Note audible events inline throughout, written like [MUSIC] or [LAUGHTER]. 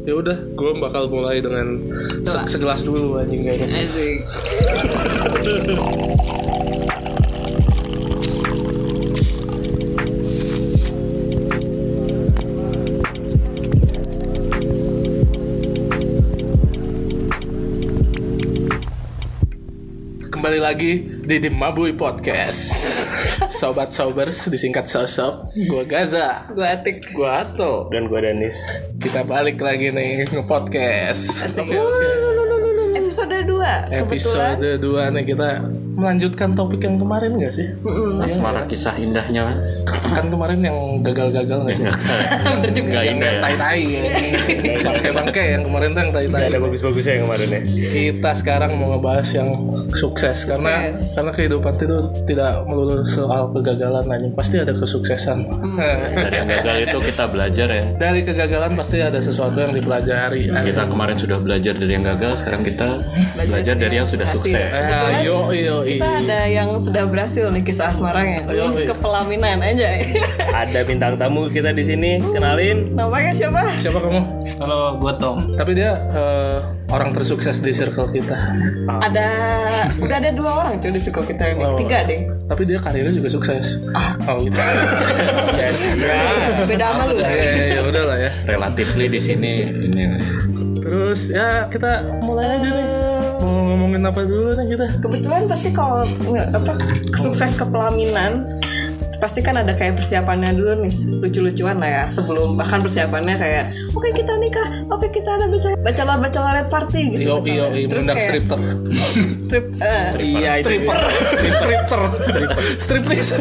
Ya udah, gue bakal mulai dengan se- segelas dulu anjing kayaknya. Asik. Kembali lagi di The Mabui Podcast. Sobat Sobers disingkat Sosok. Gue Gaza. Gue atik. Gue Ato. dan gua Danis Kita balik lagi nih nge-podcast. Episode 2 Episode 2 nih kita melanjutkan topik yang kemarin gak sih? asmara kisah indahnya. Kan kemarin yang gagal-gagal gak sih? Bener [LAUGHS] juga. nggak indah ya. Tai-tai. Ya. Bangke-bangke yang kemarin tuh yang tai-tai. Nggak ada bagus-bagusnya yang kemarin ya. Kita sekarang mau ngebahas yang sukses karena Sukses. karena kehidupan itu tidak melulu soal kegagalan aja pasti ada kesuksesan. Dari yang gagal itu kita belajar ya. Dari kegagalan pasti ada sesuatu yang dipelajari. Kita kemarin sudah belajar dari yang gagal sekarang kita belajar dari yang sudah sukses. Ah, yo yo Kita ada yang sudah berhasil nih kisah asmaranya. Ayo, Lulus ayo. ke pelaminan aja. ada bintang tamu kita di sini kenalin Namanya siapa? siapa kamu Halo, gue Tom. tapi dia eh, orang tersukses di circle kita Ada udah ada dua orang cuy di circle kita ini. Oh. Tiga deh. tapi dia karirnya juga sukses oh gitu [LAUGHS] ya Beda sama lu. ya, ya, ya udah lah ya relatively di sini ini terus ya kita mulai aja nih mau ngomongin apa dulu nih kita? Kebetulan pasti kalau apa sukses ke pelaminan pasti kan ada kayak persiapannya dulu nih lucu-lucuan lah ya sebelum bahkan persiapannya kayak oke kita nikah oke kita ada baca bacalah bacalah party gitu Iyo iyo iyo Terus kayak stripter strip eh, Iya, stripper. stripper. Striptease.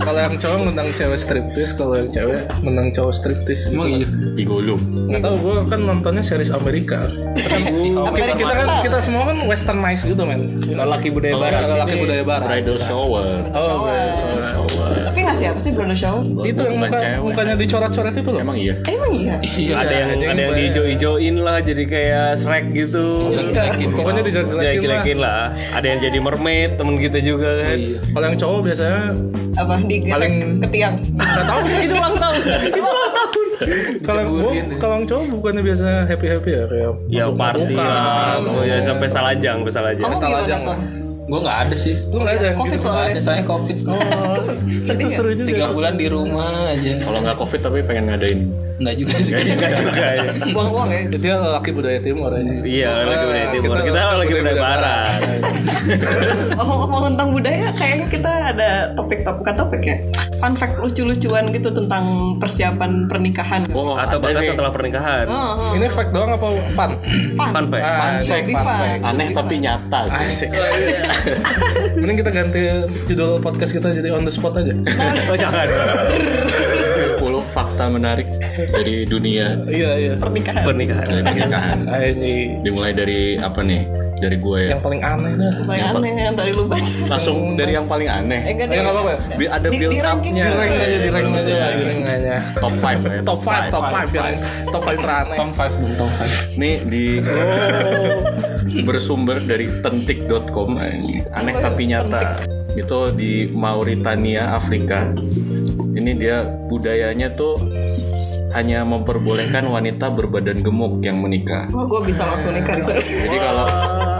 kalau yang cowok ngundang cewek striptease, kalau yang cewek ngundang cowok striptease. Emang iya? digolong Gak tau, gue kan nontonnya series Amerika. Kita kan, kita, kita kan kita semua kan westernized gitu men. laki budaya barat. Laki Ini budaya barat. bridal shower Oh, Shower. shower. shower tapi nggak siapa sih Bruno Show Itu yang muka, mukanya dicoret-coret itu loh. emang iya emang iya Iya, ada yang ada yang diijo-ijoin lah jadi kayak Shrek gitu Iya. Pokoknya dijelek-jelekin lah. Jelek-jelekin lah. ada yang jadi mermaid temen kita juga kan. Iya. Kalau yang cowok biasanya apa? Digesek Paling- ke tiang? Nggak tahu. [LAUGHS] Itu ulang tahun. Itu ulang tahun. Kalau gua, kalau yang cowok bukannya biasa happy happy ya? Kayak ya party lah. oh ya sampai salajang sampai salajang kamu gimana tuh Gue nggak ada sih. lu nggak ada covid gitu? Nggak ada, soalnya saya covid. Oh, itu nggak? seru juga. Tiga bulan di rumah aja. kalau nggak covid tapi pengen ngadain Nggak juga sih. enggak juga ya buang-buang ya Dia laki budaya timur aja. iya lagi budaya timur Kita lagi budaya budaya barat. barat [LAUGHS] ngomong-ngomong tentang budaya kayaknya kita ada topik-topik bukan topik ya fun fact lucu-lucuan gitu tentang persiapan pernikahan oh ada atau bahkan setelah pernikahan Oh, oh. Ini fact doang apa fun? fun fun fact Ah, Fun, fun. aneh tapi nyata Asik. Mending kita ganti judul podcast kita jadi on the spot aja. oh jangan 10 [LAUGHS] fakta menarik dari dunia iya iya. pernikahan. Pernikahan. Pernikahan. Ah, ini. Dimulai dari apa nih? Dari gue ya. Yang paling aneh dah. paling aneh yang tadi lu baca. Langsung dari yang paling eh aneh enggak Ya nggak apa-apa. Ada Di- build up-nya. Di rank aja, di rank aja, di rank aja. top 5 ya Top 5, top 5, yang top 5 teraneh. Tom 5 dong, Tom 5. Nih di bersumber dari tentik.com eh, aneh tapi nyata. Itu di Mauritania Afrika ini dia budayanya tuh hanya memperbolehkan wanita berbadan gemuk yang menikah wah gue bisa langsung nikah di sana. jadi kalau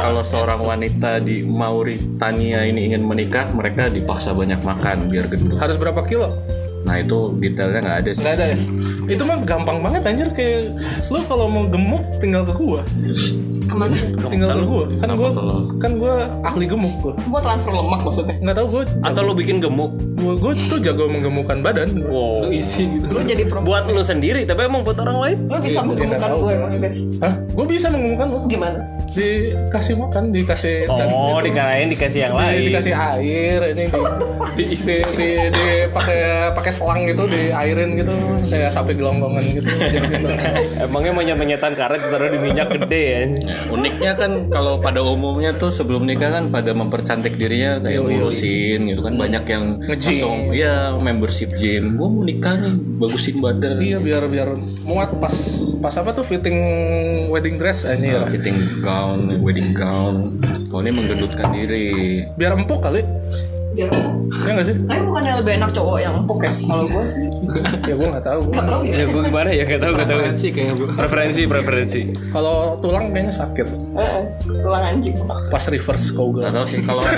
kalau seorang wanita di Mauritania ini ingin menikah mereka dipaksa banyak makan biar gendut Harus berapa kilo? nah itu detailnya nggak ada sih Nggak ada ya? Itu mah gampang banget anjir kayak lu kalau mau gemuk tinggal ke gua. ke mana Tinggal ke gua. Kan gua kalau- kan gua ahli gemuk gua. buat transfer lemak maksudnya Nggak tahu gua atau lu bikin gemuk gua, gua tuh jago menggemukkan badan. wow Lu isi gitu. lu jadi perempuan buat lu sendiri tapi emang buat orang lain lu bisa Iya, menggemukkan gue emang guys Hah? Gua bisa menggemukkan lu. gimana Dikasih makan, dikasih oh dikalahin dikasih yang di- lain. dikasih air ini di di di, di, di pakai pakai selang gitu diairin gitu. Kayak sapi gelonggongan gitu gitu. [LAUGHS] emangnya monyet monyetan karet taruh di minyak gede ya? Uniknya kan kalau pada umumnya tuh sebelum nikah kan pada mempercantik dirinya kayak Yo, yo, ngurusin gitu kan. Banyak yang Nge-gym. langsung iya membership gym. Gua mau nikah nih bagusin badan. Iya biar biar muat pas pas apa tuh fitting wedding dress aja ya Nah, fitting gown wedding gown kalau ini menggendutkan diri biar empuk kali biar Ya nggak sih? tapi bukannya lebih enak cowok yang empuk ya kalau gue sih [LAUGHS] Ya gue nggak tahu. nggak tahu ya Ya gue gimana ya gak tau gak tau Preferensi kayak bu. Preferensi preferensi Kalau tulang kayaknya sakit. Heeh, tulang anjing Pas reverse Gak cowgirl. tahu sih kalau [LAUGHS]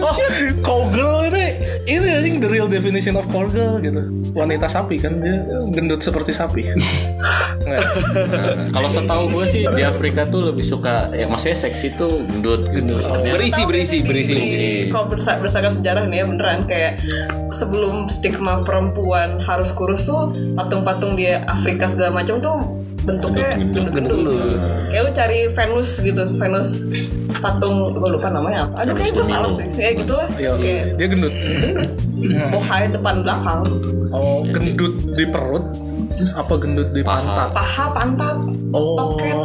Oh, cowgirl ini ini anjing the real definition of cowgirl gitu. Wanita sapi kan dia gendut seperti sapi. [LAUGHS] Nah, kalau setahu gue sih di Afrika tuh lebih suka ya maksudnya seksi tuh gendut gitu. Soalnya Berisi berisi berisi kalau bersa- berdasarkan sejarah nih ya beneran kayak sebelum stigma perempuan harus kurus tuh patung-patung di Afrika segala macam tuh bentuknya Gendut-gendut. kayak lu cari Venus gitu Venus patung gue lupa namanya apa. Aduh kayak gue salah sih ya gitu lah Iya, kayak dia gendut. Bohai depan belakang Oh, gendut di perut apa gendut di Paha. pantat? paha pantat Oh. toket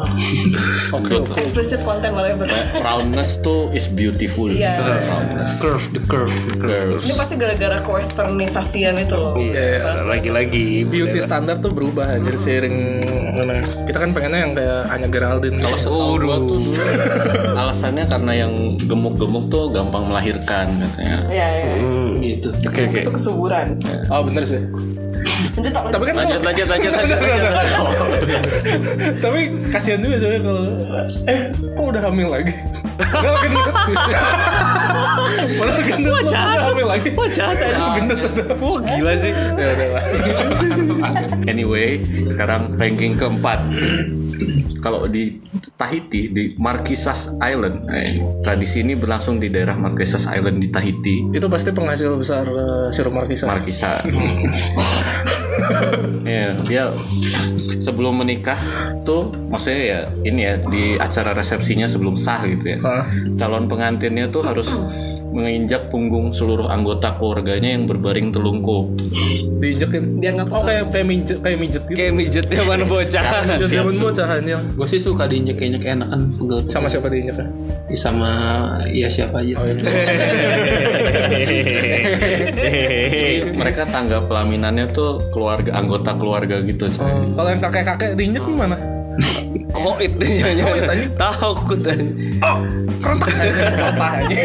[LAUGHS] Oke, oke. explicit content whatever roundness tuh is beautiful. Iya. Roundness. Curve, the curve. Curves. ini pasti gara-gara kewesternisasian itu loh Iya, Lagi-lagi Beauty standar tuh berubah aja seiring mana. Kita kan pengennya yang kayak Anya Geraldine. Kalau gitu. setahu gua tuh dulu [LAUGHS] alasannya karena yang gemuk-gemuk tuh gampang melahirkan katanya. ya ya Gitu. Oke oke itu kesuburan Oh bener sih. lanjut Tapi kan Lanjut kalau- lanjut lanjut lanjut. [LAUGHS] Tapi kasihan juga coy kalau eh kok udah hamil lagi? Padahal gendut. Padahal gendut lo udah hamil lagi. Wah jahat aja Gendut. Wah gila sih Ya. [LAUGHS] Anyway, sekarang ranking keempat. Kalau di Tahiti di Marquesas Island, eh, tradisi ini berlangsung di daerah Marquesas Island di Tahiti. Itu pasti penghasil besar uh, sirup markisa. Markisa. ya, dia sebelum menikah tuh maksudnya ya ini ya di acara resepsinya sebelum sah gitu ya. Hah? Calon pengantinnya tuh harus menginjak punggung seluruh anggota keluarganya yang berbaring telungkup. Diinjekin. biar nggak Oh kayak kayak mijet kayak mijet gitu. Kayak mijetnya mana bocah Mijet zaman bocahan yang Gue sih suka diinjek kayaknya enak kan pegel sama siapa diinjeknya? sama ya siapa aja. Oh, iya. Jadi [LAUGHS] mereka tangga pelaminannya tuh keluarga anggota keluarga gitu. coy. Oh, Kalau yang kakek-kakek diinjek gimana? Kok itu nyanyi Takut aja Kerentak Patah aja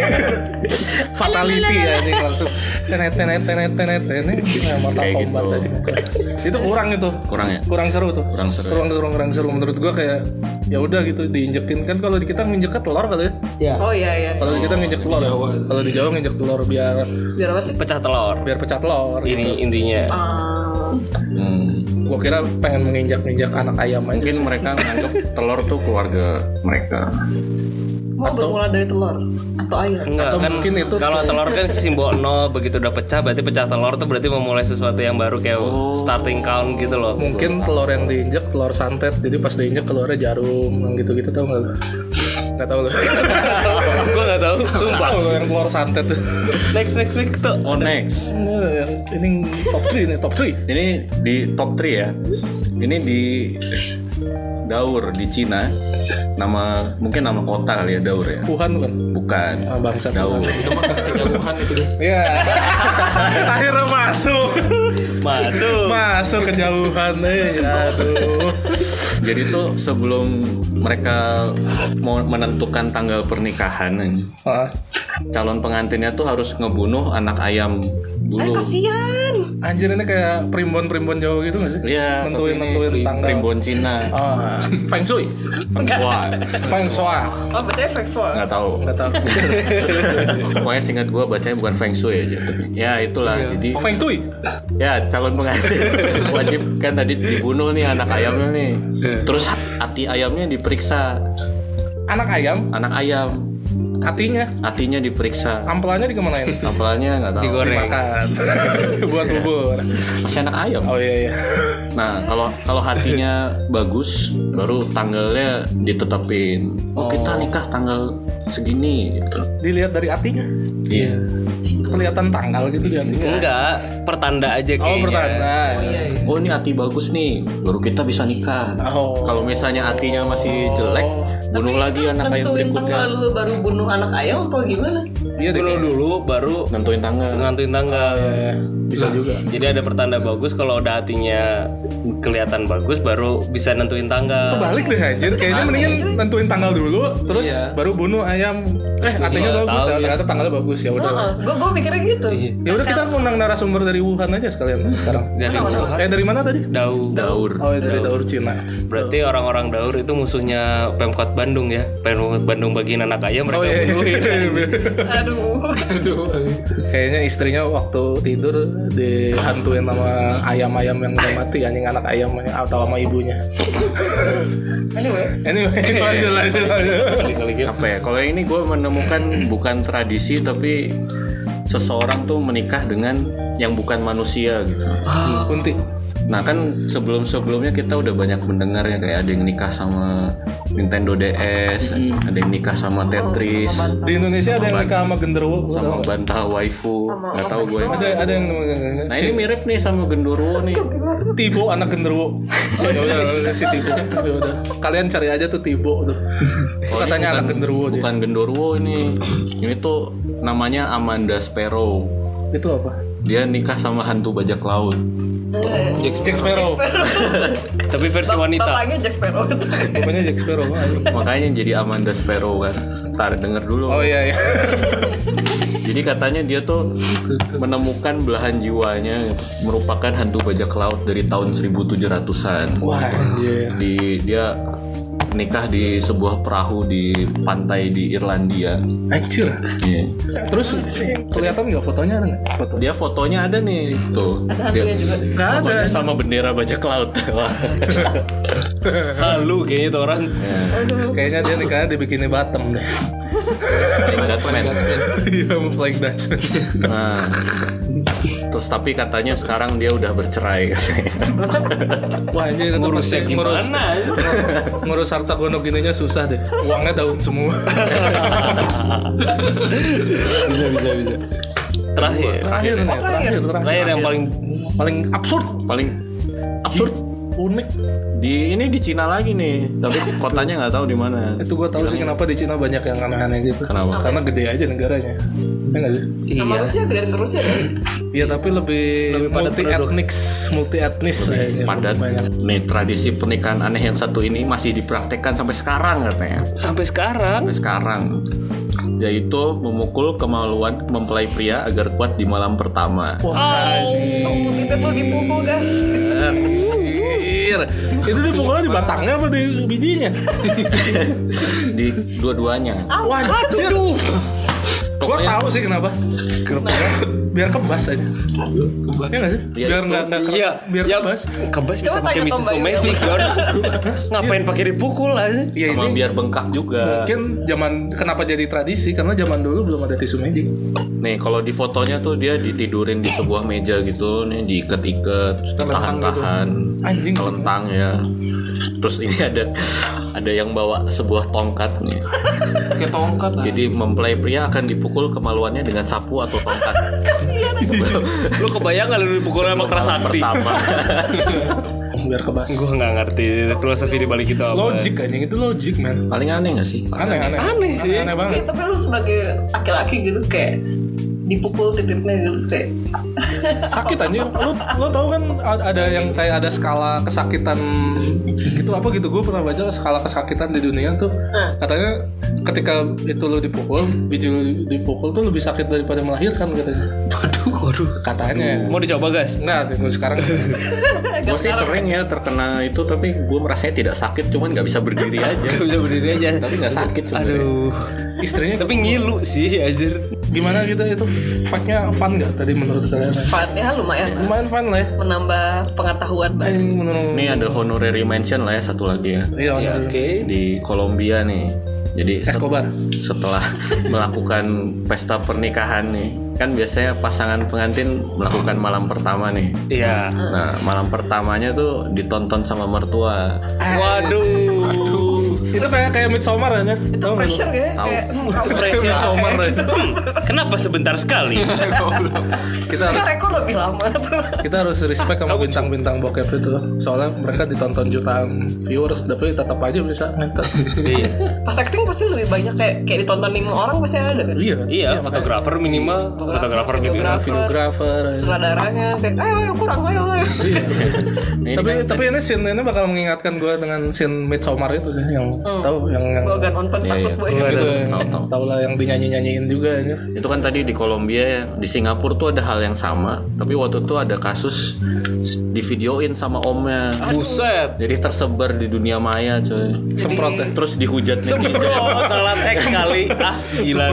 Fatality ya ini langsung. Tenet tenet tenet tenet tenet. Nah, Kayak Kombat gitu. aja Itu kurang itu. Kurang ya? Kurang seru tuh. Kurang seru. Kurang kurang, kurang seru. Menurut gua kayak ya udah gitu diinjekin. Kan kalau di kita nginjek telur kali ya? Oh iya iya. Kalau di kita nginjek telur Jawa. kalau di Jawa nginjek telur biar biar apa sih? Pecah telur. Biar pecah telur Ini gitu. intinya. Ah, Hmm. gua kira pengen menginjak-injak anak ayam aja Mungkin mereka menganggap telur tuh keluarga mereka. mau bermula dari telur atau air Enggak Atau kan mungkin itu kalau telur kan simbol nol begitu udah pecah berarti pecah telur tuh berarti memulai sesuatu yang baru kayak starting count gitu loh. mungkin telur yang diinjek telur santet jadi pas diinjek telurnya jarum yang gitu-gitu tau nggak lu? nggak tahu lu [LAUGHS] Gua nggak tahu, sumpah. Lu yang telur santet Next next next tuh. Oh next, ini top 3 nih top 3 ini di top 3 ya. Ini di Daur di Cina. Nama mungkin nama kota kali ya Daur ya. Wuhan kan Bukan. ah, bangsa Daur. Itu mah kejauhan itu guys. ya [LAUGHS] akhirnya masuk Masuk. masuk kejauhan eh aduh Jadi tuh sebelum mereka mau menentukan tanggal pernikahan, ah, calon pengantinnya tuh harus ngebunuh anak ayam eh dulu. kasihan anjir ini kayak primbon primbon Jawa gitu nggak sih Iya, nentuin nentuin tanggal Primbon Cina. ah [LAUGHS] feng shui Wah, [LAUGHS] feng shui oh berarti seksual nggak tahu. nggak tahu [LAUGHS] Pokoknya singkat gue bacanya bukan Feng Shui aja. Ya itulah. Jadi oh, feng shui ya calon pengantin [LAUGHS] wajib kan tadi dibunuh nih anak ayamnya nih. Terus hati ayamnya diperiksa. anak ayam Anak ayam hatinya hatinya diperiksa. ampelanya dikemanain Apalannya nggak tahu. Digoreng. dimakan [LAUGHS] buat bubur Masih anak ayam. oh iya iya Nah kalau kalau hatinya bagus, baru tanggalnya ditetapin. Oh, kita nikah tanggal segini gitu. dilihat dari hatinya Iya. kelihatan tanggal gitu kan Enggak, pertanda aja kayaknya. oh pertanda Oh ini hati bagus nih, baru kita bisa nikah. oh Kalau misalnya hatinya masih jelek, bunuh lagi anak ayam Nentuin berikutnya dulu baru bunuh anak ayam apa gimana? Iya. Bunuh dulu baru nentuin tanggal ngantuin tanggal. Ya, bisa juga. Jadi ada pertanda bagus kalau udah hatinya kelihatan bagus baru bisa nentuin tanggal. Kebalik deh anjir. Kayaknya mendingan nentuin tanggal dulu, terus Iya. baru bunuh ayam. Eh, artinya nggak bagus tahu ya. ya. Ternyata tanggalnya bagus ya udah. Gue gue mikirnya gitu. Ya udah kita undang narasumber dari Wuhan aja sekalian sekarang. Dari Wuhan. Eh dari mana tadi? Dau. daur Oh, dari Daur Cina. Berarti orang-orang Daur itu musuhnya Pemkot Bandung ya. Bandung bagiin anak ayam mereka Oh iya. [LAUGHS] bunuhin. Aduh. Aduh. Kayaknya istrinya waktu tidur dihantuin sama ayam-ayam yang udah mati anjing anak ayam atau sama ibunya. Anyway. Anyway, lanjut lanjut lanjut. Gitu. apa ya kalau ini gue menemukan bukan tradisi tapi seseorang tuh menikah dengan yang bukan manusia gitu Kunti. nah kan sebelum sebelumnya kita udah banyak mendengar ya kayak ada yang nikah sama Nintendo DS ada yang nikah sama Tetris Di Indonesia ada yang nikah sama genderuwo. sama bantah waifu nggak tahu gue Ada ada yang nah ini mirip nih sama genderuwo nih [LAUGHS] Tibo anak genderuwo. Oh, ya udah si Tibo. [LAUGHS] Ya. Kalian cari aja tuh Tibo tuh. Oh, Katanya bukan- anak genderuwo dia. bukan genderuwo ini ini tuh namanya Amanda Sparrow Itu apa? dia nikah sama hantu bajak laut Jack Sparrow. [LAUGHS] Tapi versi wanita. Bapaknya Jack Sparrow. Bapaknya Jack Sparrow. anjing. makanya jadi Amanda Sparrow kan ntar denger dulu Oh iya iya. [LAUGHS] jadi katanya dia tuh menemukan belahan jiwanya merupakan hantu bajak laut dari tahun 1700-an Wah anjir. di dia nikah di sebuah perahu di pantai di Irlandia Anjir. Iya. Terus kelihatan nggak fotonya ada nggak? Foto. dia fotonya ada nih tuh dia Nggak ada. fotonya sama bendera bajak laut Wah. [LAUGHS] Halu kayaknya itu orang. Ya, Kayaknya dia nikahnya dibikini Batam deh. Flying Dutchman. Iya, mau flying Dutchman. Nah, terus tapi katanya sekarang dia udah bercerai [LAUGHS] Wah itu Ngurusnya pasti ngurus, gimana? [LAUGHS] ngurus harta gono gininya susah deh. Uangnya daun semua. [LAUGHS] bisa bisa bisa. Terakhir. terakhir nih, terakhir, terakhir, Terakhir yang paling paling absurd, paling absurd unik. di ini di Cina lagi nih tapi [LAUGHS] kotanya nggak tahu di mana Itu gua tahu sih kenapa di Cina banyak yang aneh-aneh gitu. Kenapa? Karena gede aja negaranya. Ya nggak sih? Sama iya. Rusia gedean ke Rusia kan? Iya tapi lebih, Lebih padat multi etnik, multi etnis padat nih tradisi pernikahan aneh yang satu ini masih dipraktekkan sampai sekarang katanya Sampai sekarang. sampai sekarang yaitu memukul kemaluan mempelai pria agar kuat di malam pertama Wah, Oh, kita tuh dipukul guys. Itu dipukulnya di batangnya apa di bijinya? [LAUGHS] di dua-duanya Wah, anjir. Gua tahu sih kenapa. Biar kebas aja. Iya nggak sih? Iya, Biar itu. nggak nggak Iya, biar ya, kebas. Kebas bisa pakai mitos magic, Don. [LAUGHS] Ngapain pakai dipukul aja? Iya sama ini biar bengkak juga mungkin zaman kenapa jadi tradisi karena zaman dulu belum ada tisu magic. nih kalau di fotonya tuh dia ditidurin di sebuah meja gitu nih diikat-ikat ditahan-tahan Anjing. telentang ya terus ini ada ada yang bawa sebuah tongkat nih Pakai tongkat lah. jadi mempelai pria akan dipukul kemaluannya dengan sapu atau tongkat [LAUGHS] Lu kebayang gak lu dipukul sama keras hati? pertama [LAUGHS] Biar kebas. Gue nggak ngerti filosofi di balik itu apa. Logik anjing itu logik man. paling aneh gak sih Aneh aneh. Aneh sih. Aneh Oke, banget. tapi lu sebagai laki-laki gitu kayak dipukul titiknya gitu terus kayak Sakit anjing. Lu lu tahu kan ada yang kayak ada skala kesakitan gitu apa gitu gue pernah baca skala kesakitan di dunia tuh katanya ketika itu lu dipukul biji lu dipukul tuh lebih sakit daripada melahirkan katanya Waduh, waduh. katanya Mau dicoba guys? enggak tunggu sekarang [LAUGHS] gue sih sering ya terkena itu tapi gue merasa tidak sakit cuman nggak bisa berdiri [LAUGHS] aja Bisa berdiri aja. tapi nggak sakit sebenarnya Aduh. istrinya Tapi ngilu sih anjir. gimana gitu itu fact-nya fun nggak tadi menurut kalian? Fun ya lumayan lah. lumayan fun lah ya. Menambah pengetahuan baru. Ini ada honorary mention lah ya satu lagi ya. Iya Ya, oke. di Kolombia nih. Jadi Escobar. setelah [LAUGHS] melakukan pesta pernikahan nih kan biasanya pasangan pengantin melakukan malam pertama nih. Iya. nah malam pertamanya tuh ditonton sama mertua. Waduh. Itu kayak kayak Midsommar ya. itu pressure ya kayak hmm, Midsommar ya. Kenapa sebentar sekali? [LAUGHS] Kita harus Kan rekor lebih lama kita harus respect sama bintang-bintang bokep itu. Soalnya mereka ditonton jutaan viewers tapi tetap aja bisa minta. iya. pas acting pasti lebih banyak kayak kayak ditonton lima orang pasti ada kan Iya. Iya, fotografer minimal, fotografer gitu. videografer, Videografer. sutradaranya kayak ayo ayo kurang ayo ayo [LAUGHS] tapi kan tapi ini scene ini bakal mengingatkan gue dengan scene Midsommar itu sih yang tahu yang yang gua gak nonton Iya, takut iya. gue Gua itu Tahu, tahu. tahu lah yang dinyanyi nyanyiin juga ya. itu kan tadi di Kolombia ya di Singapura tuh ada hal yang sama tapi waktu itu ada kasus di videoin sama omnya Buset. jadi tersebar di dunia maya coy Semprot ya. terus dihujat netizen Semprot telat X kali. Ah, gila.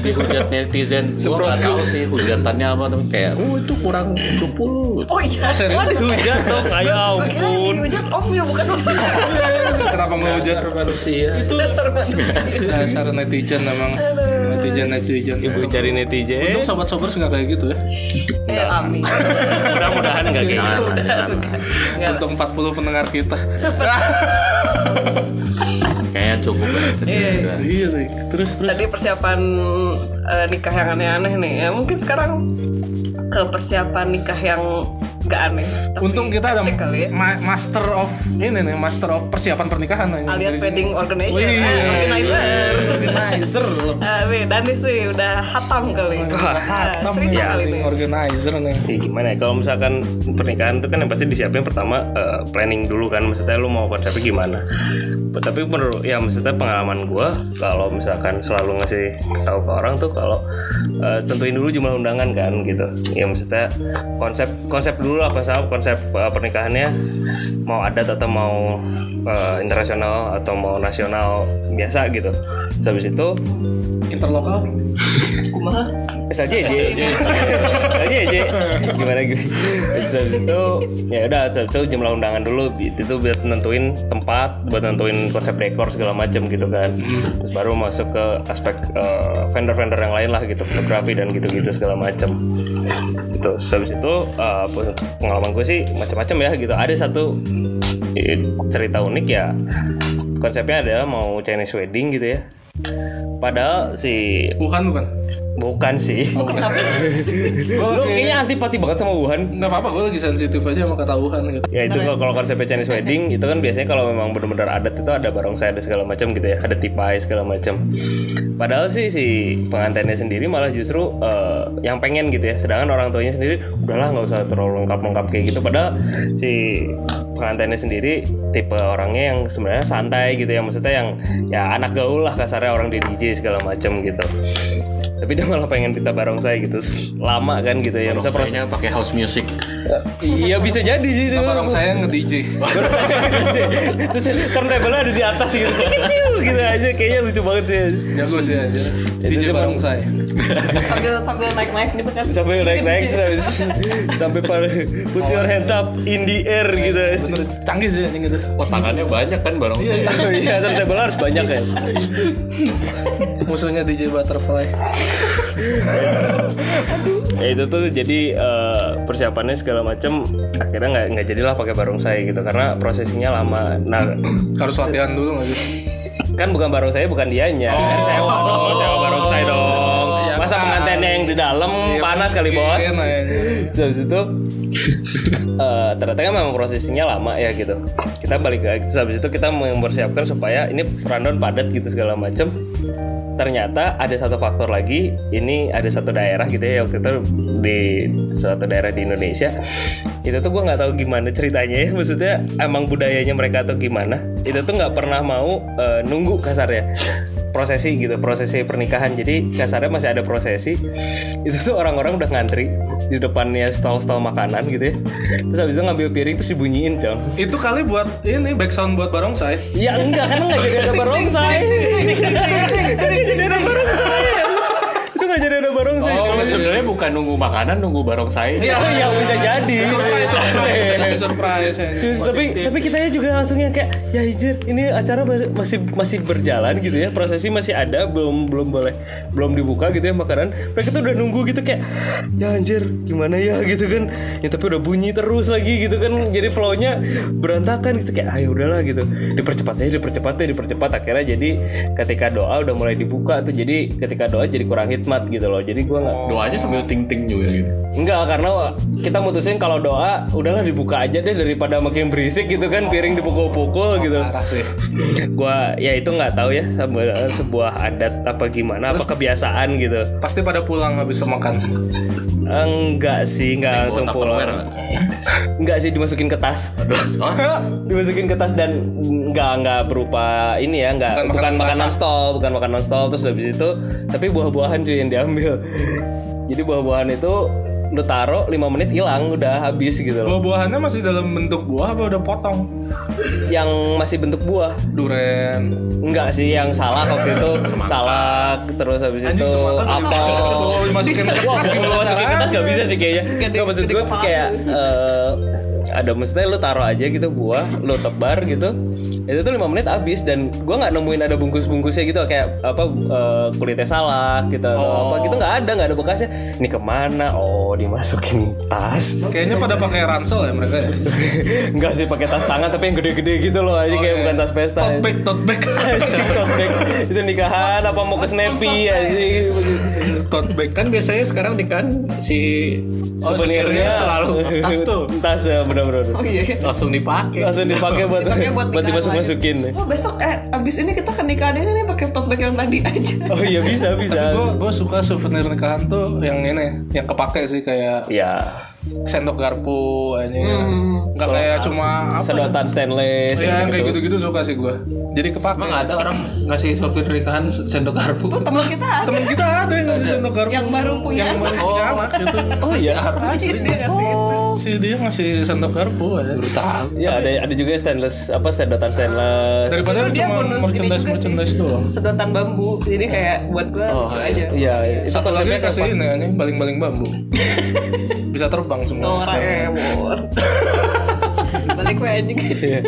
dihujat netizen gue nggak tahu sih hujatannya apa tapi kayak oh itu kurang cupu lu oh iya serius? Waduh. Hujat dong, ayo Gua ampun. dihujat om ya bukan om Kenapa ngehujat manusia? Itu dasar manusia. Dasar netizen emang netizen netizen. Ibu cari netizen. Untung sobat-sobat nggak kayak gitu ya. eh amin Mudah-mudahan enggak kayak gitu. Nggak. Untuk 40 pendengar kita. [LAUGHS] kayaknya cukup ya Iya, iya. Iya nih. Terus terus. tadi persiapan eh, nikah yang aneh-aneh nih ya mungkin sekarang ke persiapan nikah yang gak aneh tapi Untung kita ada ya. ma- master of ini nih, master of persiapan pernikahan nih. alias wedding organizer Wih, eh, organizer organizer loh. Dani sih udah hatam kali. Wah, Ah, hatam kali nih organizer nih. Ya gimana ya? Kalau misalkan pernikahan itu kan yang pasti disiapin pertama eh, planning dulu kan. Maksudnya lu mau konsepnya gimana? Tapi menurut ya maksudnya pengalaman gua kalau misalkan selalu ngasih tahu ke orang tuh kalau eh, tentuin dulu jumlah undangan kan gitu. Ya maksudnya konsep konsep dulu apa sama konsep eh, pernikahannya. Mau adat atau mau eh, internasional atau mau nasional biasa gitu. Terus habis itu Interlokal. kumaha? Saja aja saja aja. Gimana Terus habis itu ya udah habis itu jumlah undangan dulu. Itu tuh buat nentuin tempat buat nentuin konsep dekor segala macam gitu kan. Terus baru masuk ke aspek eh, vendor-vendor yang lain lah gitu. Fotografi dan gitu-gitu segala macam gitu. Habis itu eh, pengalaman gue sih macam-macam ya gitu. Ada satu cerita unik ya. Konsepnya adalah mau Chinese wedding gitu ya padahal si Wuhan bukan? Bukan sih. Oh, kenapa [LAUGHS] Lu kayaknya antipati banget sama Wuhan. Nggak apa-apa, gue lagi sensitif aja sama kata Wuhan gitu. Ya itu kalau- kalau konsepnya Chinese wedding [LAUGHS] itu kan biasanya kalau memang benar-benar adat itu ada barongsai ada segala macam gitu ya, ada tipai segala macam. Padahal sih si pengantinnya sendiri malah justru eh, yang pengen gitu ya, sedangkan orang tuanya sendiri udahlah nggak usah terlalu lengkap-lengkap kayak gitu. Padahal si pengantinnya sendiri tipe orangnya yang sebenarnya santai gitu ya, maksudnya yang ya anak gaul lah kasarnya orang di DJ segala macam gitu. Tapi dia malah pengen pita barongsai gitu, lama kan gitu ya. Proses Prosesnya pakai house music Iya bisa jadi sih itu. Apa orang saya nge-DJ? [LAUGHS] Terus turntable ada di atas gitu. [LAUGHS] Kecil gitu aja kayaknya lucu banget sih. Jago sih aja. DJ bareng saya. sambil sambil naik naik gitu kan [LAUGHS] Sampai naik-naik terus habis sampai pada put your hands up in the air gitu. Canggih sih anjing gitu. tangannya banyak kan barang saya Iya, turntable harus banyak ya. Musuhnya DJ Butterfly. [LAUGHS] Ya itu tuh jadi eh, persiapannya segala macam akhirnya nggak nggak jadilah pakai barongsai gitu karena prosesinya lama. Nah Harus latihan dulu nggak sih? kan bukan barongsai bukan dianya kan sewa dong sewa barongsai dong masa pengantinnya yang di dalam Iya, panas kali bos. Mungkin, aja. Terus itu eh, ternyata kan memang prosesinya lama ya gitu. Kita balik lagi habis itu kita mempersiapkan supaya ini rundown padat gitu segala macem. Ternyata ada satu faktor lagi ini ada satu daerah gitu ya waktu itu di suatu daerah di Indonesia. Itu tuh gue nggak tahu gimana ceritanya ya maksudnya emang budayanya mereka atau gimana. Itu tuh nggak pernah mau eh, nunggu kasarnya prosesi gitu prosesi pernikahan. Jadi kasarnya masih ada prosesi. Itu tuh orang-orang udah ngantri di depannya stall-stall makanan gitu ya. Terus habis itu ngambil piring terus dibunyiin cong. Itu kali buat ini background buat barongsai. ya enggak karena nggak jadi ada barongsai. [LAUGHS] Jadi ada barongsai itu nggak jadi ada barongsai Oh, cong. masih sebenarnya bukan nunggu makanan, nunggu barongsai. Iya, Oh iya bisa jadi. surprise surprise ya. Tapi tapi kita juga langsung yang kayak ya hijir ini acara masih masih berjalan gitu ya. Prosesi masih ada belum belum boleh belum dibuka gitu ya makanan. Mereka tuh udah nunggu gitu kayak ya anjir gimana ya? Gitu kan. Ya tapi udah bunyi terus lagi gitu kan. Jadi flownya berantakan gitu kayak ayo udahlah gitu. Dipercepat aja dipercepat aja dipercepat. Akhirnya jadi ketika doa udah mulai dibuka tuh jadi ketika doa jadi kurang hikmat gitu loh. Jadi gua nggak Doanya sambil ting-ting juga gitu. Enggak, karena kita mutusin kalau doa udahlah dibuka aja deh daripada makin berisik gitu kan piring dipukul-pukul gitu. Sih. Gua ya itu nggak tahu ya sebuah, sebuah adat apa gimana apa kebiasaan gitu. Pasti pada pulang bisa makan. Enggak sih, enggak langsung pulang. Enggak sih dimasukin ke tas. dimasukin ke tas dan enggak enggak berupa ini ya, enggak Bukan bukan, makanan stol, bukan makanan stol terus habis itu tapi buah-buahan cuy yang diambil. Jadi buah-buahan itu lu taruh 5 menit hilang udah habis gitu loh. Buah-buahannya masih dalam bentuk buah apa udah potong? Yang masih bentuk buah. Duren. Enggak sih yang salah waktu itu [LAUGHS] salak terus habis Anjing, itu apel. Oh, dimasukin [LAUGHS] ke Wah, tas kalau gimana masukin ke tas gak bisa sih kayaknya. Gak maksud gue kayak eh, ada maksudnya lu taruh aja gitu buah, lu tebar gitu. Itu tuh lima menit habis dan gua nggak nemuin ada bungkus-bungkusnya gitu kayak apa eh, kulitnya salak gitu atau apa gitu nggak ada nggak ada bekasnya. Ini ke mana? Oh dimasukin tas. Kayaknya pada pakai ransel ya mereka ya. [LAUGHS] Enggak sih pakai tas tangan tapi yang gede-gede gitu loh aja kayak iya. bukan tas pesta. Tote bag, tote bag. [LAUGHS] Tote bag. itu nikahan apa mau ke Snappy aja tote bag Kan biasanya sekarang di kan si souvenirnya selalu tas tuh [LAUGHS] tas ya bener-bener Oh iya. langsung dipakai. langsung dipakai buat buat buat nikahan dimasuk masukin Oh besok eh abis ini kita ke nikahan ini nih pakai tote bag yang tadi aja. oh iya bisa bisa Gue gue suka souvenir nikahan tuh yang ini, yang kepake sih kayak ya sendok garpu aja. Hmm. Nggak kayak cuma apa? sedotan stainless Iya, yang kayak gitu. gitu-gitu suka sih gue. Jadi kepake. Emang ada orang ngasih souvenir nikahan sendok garpu? Tuh teman kita ada Temen kita ada yang ngasih sendok garpu. yang baru punya yang baru punya anak gitu. oh iya Asli dia ngasih itu. Si dia ngasih sendok garpu aja. Baru tahu. ya ada ada juga stainless apa sedotan stainless Daripada dia cuma bonus ini merchandise merchandise sih. doang. Sedotan bambu. Jadi kayak buat gua oh lucu aja. iya itu Satu lagi kasih ini anjing baling-baling bambu. [LAUGHS] Bisa terbang semua. Norak [LAUGHS] anjing. Iya.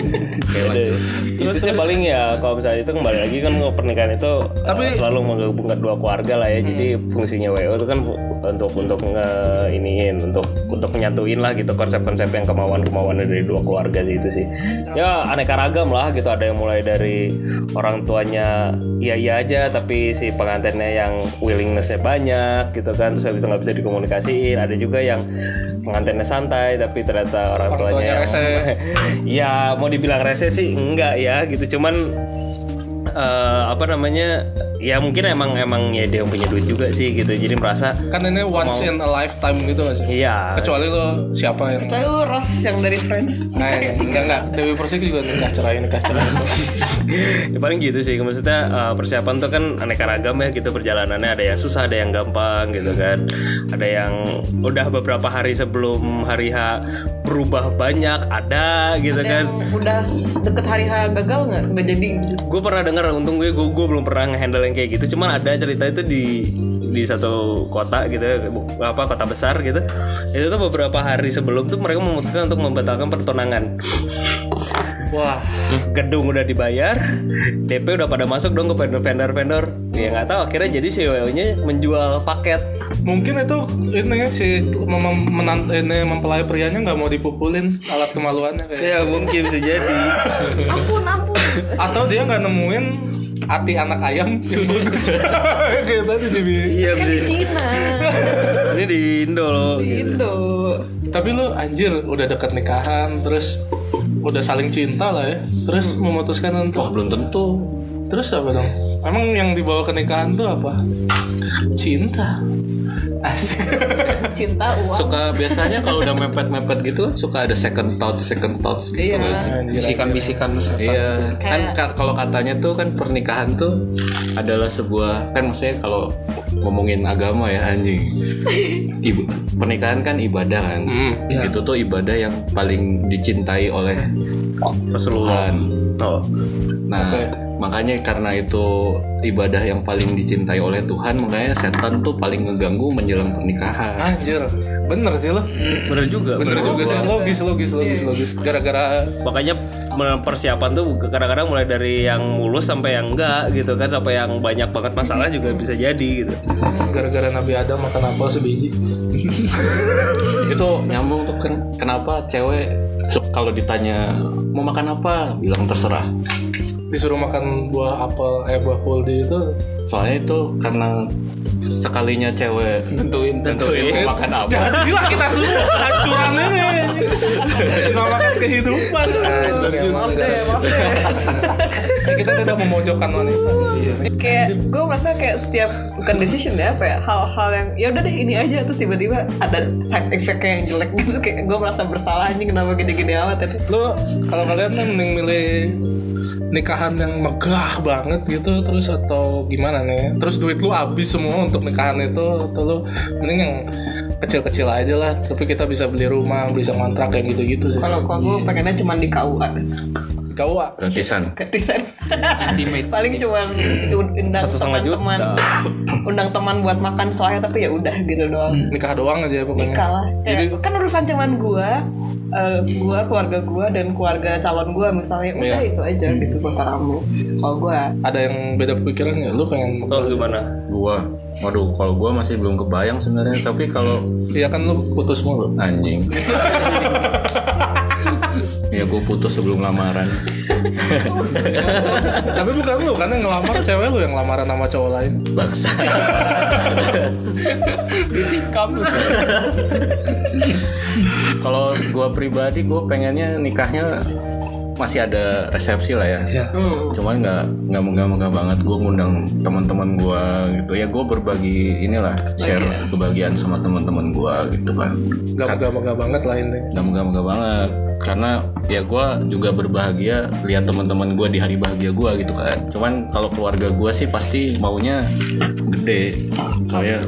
Terus itu sih paling ya kalau misalnya itu kembali lagi kan pernikahan itu Tapi- eh, selalu menggabungkan dua keluarga lah ya. Jadi fungsinya WO itu kan untuk untuk nge iniin untuk untuk menyatuin lah gitu konsep-konsep yang kemauan-kemauan dari dua keluarga sih itu sih. Ya aneka ragam lah gitu ada yang mulai dari orang tuanya iya iya aja tapi si pengantinnya yang willingnessnya banyak gitu kan terus habis itu nggak bisa dikomunikasiin ada juga yang pengantinnya santai tapi ternyata orang, Orang tuanya, tuanya yang rese. [LAUGHS] ya mau dibilang rese sih enggak ya gitu. Cuman eh, apa namanya ya mungkin emang emang ya dia yang punya duit juga sih gitu jadi merasa Kan ini once in a lifetime gitu gak sih? iya Kecuali lo siapa yang Kecuali lu Ross yang dari Friends. Nah, enggak enggak Dewi Persik juga nikah cerai nikah cerai. [LAUGHS] ya paling gitu sih maksudnya eh, persiapan tuh kan aneka ragam ya gitu perjalanannya ada yang susah ada yang gampang gitu kan ada yang udah beberapa hari sebelum hari H berubah banyak ada gitu Ada kan yang udah deket hari H gagal nggak? Nggak jadi. gue pernah dengar untung gue gue, gue belum pernah ngehandle yang kayak gitu. Cuman ada cerita itu di di satu kota gitu apa kota besar gitu. Itu tuh beberapa hari sebelum tuh mereka memutuskan untuk membatalkan pertunangan Wah, gedung udah dibayar DP udah pada masuk dong ke vendor vendor ya nggak tahu akhirnya jadi si WO nya menjual paket mungkin itu ini si mem menant ini mempelai prianya nggak mau dipukulin alat kemaluannya kayak. ya mungkin bisa jadi [LAUGHS] Ampun ampun. Atau dia nggak nemuin hati anak ayam [LAUGHS] yang bagus. Kayak tadi di iya Kan di Cina. ini di Indo loh Di Indo. Tapi lu anjir udah deket nikahan terus udah saling cinta lah ya. Terus memutuskan untuk Wah belum tentu. Terus apa dong? Emang yang dibawa ke nikahan tuh apa? Cinta. Asik. Cinta uang. Suka biasanya kalau udah mepet-mepet gitu suka ada second thought, second thoughts gitu. Iya. Bisikan-bisikan. Iya, kan Kayak- kalau katanya tuh kan pernikahan tuh adalah sebuah kan maksudnya kalau ngomongin agama ya anjing. [LAUGHS] Ibu, pernikahan kan ibadah kan. Hmm, iya. Itu tuh ibadah yang paling dicintai oleh Rasulullah Tuhan. oh Nah, makanya karena itu ibadah yang paling dicintai oleh Tuhan makanya setan tuh paling ngeganggu menjelang pernikahan. Anjir, bener sih lo. bener juga Bener juga sih, logis, logis, logis, logis. Gara-gara makanya persiapan tuh kadang-kadang mulai dari yang mulus sampai yang enggak gitu kan sampai yang banyak banget masalah juga bisa jadi gitu. gara-gara Nabi Adam makan apel sebiji. [LAUGHS] itu nyambung tuh kan kenapa cewek kalau ditanya mau makan apa? Bilang terserah Disuruh makan buah apel, eh buah kuldi itu? Soalnya itu karena sekalinya cewek Tentuin, tentuin mau makan apa. Jangan gila kita semua hancuran ini. Menyelamatkan kehidupan. maaf deh maaf deh. Kita tidak memojokkan wanita. kayak gue merasa kayak setiap bukan decision ya apa ya hal-hal yang ya udah deh ini aja. Terus tiba-tiba ada side effect yang jelek gitu. Kayak gue merasa bersalah anjing kenapa gini-gini amat ya. Lo kalau kalian kan mending milih nikahan yang megah banget gitu terus atau gimana nih? Terus duit lu habis semua untuk nikahan itu atau lu mending yang kecil-kecil aja lah tapi kita bisa beli rumah bisa kontrak kayak gitu-gitu sih. Kalau kalau gue pengennya cuma di KUA ah, gratisan gratisan Ultimate. paling cuma undang Satu setengah juta. teman-teman [COUGHS] undang teman buat makan setelahnya tapi ya udah gitu doang. Nikah doang aja pokoknya. Nikah lah. Kayak kan urusan cuman gua eh, gua keluarga gua dan keluarga calon gua misalnya. Udah Iya. itu aja gitu gua kamu kalau gua. Ada yang beda pemikiran nggak? Lu pengen kalau gimana? Gua. Waduh kalau gua masih belum kebayang sebenarnya tapi kalau iya kan lu putus mulu. Anjing [LAUGHS] ya gue putus sebelum lamaran. [LAUGHS] Tapi bukan lu kan yang ngelamar cewek lu yang lamaran sama cowok lain. Bangsa kalau gua pribadi gue pengennya nikahnya masih ada resepsi lah ya. Ya cuman nggak nggak megah-megah banget. Gue ngundang teman-teman gue gitu. Ya gue berbagi inilah share kebahagiaan sama teman-teman gue gitu kan nggak megah-megah banget lah ini nggak megah-megah banget. Karena ya gue juga berbahagia lihat teman-teman gue di hari bahagia gue gitu kan. Cuman kalau keluarga gue sih pasti maunya gede. Soalnya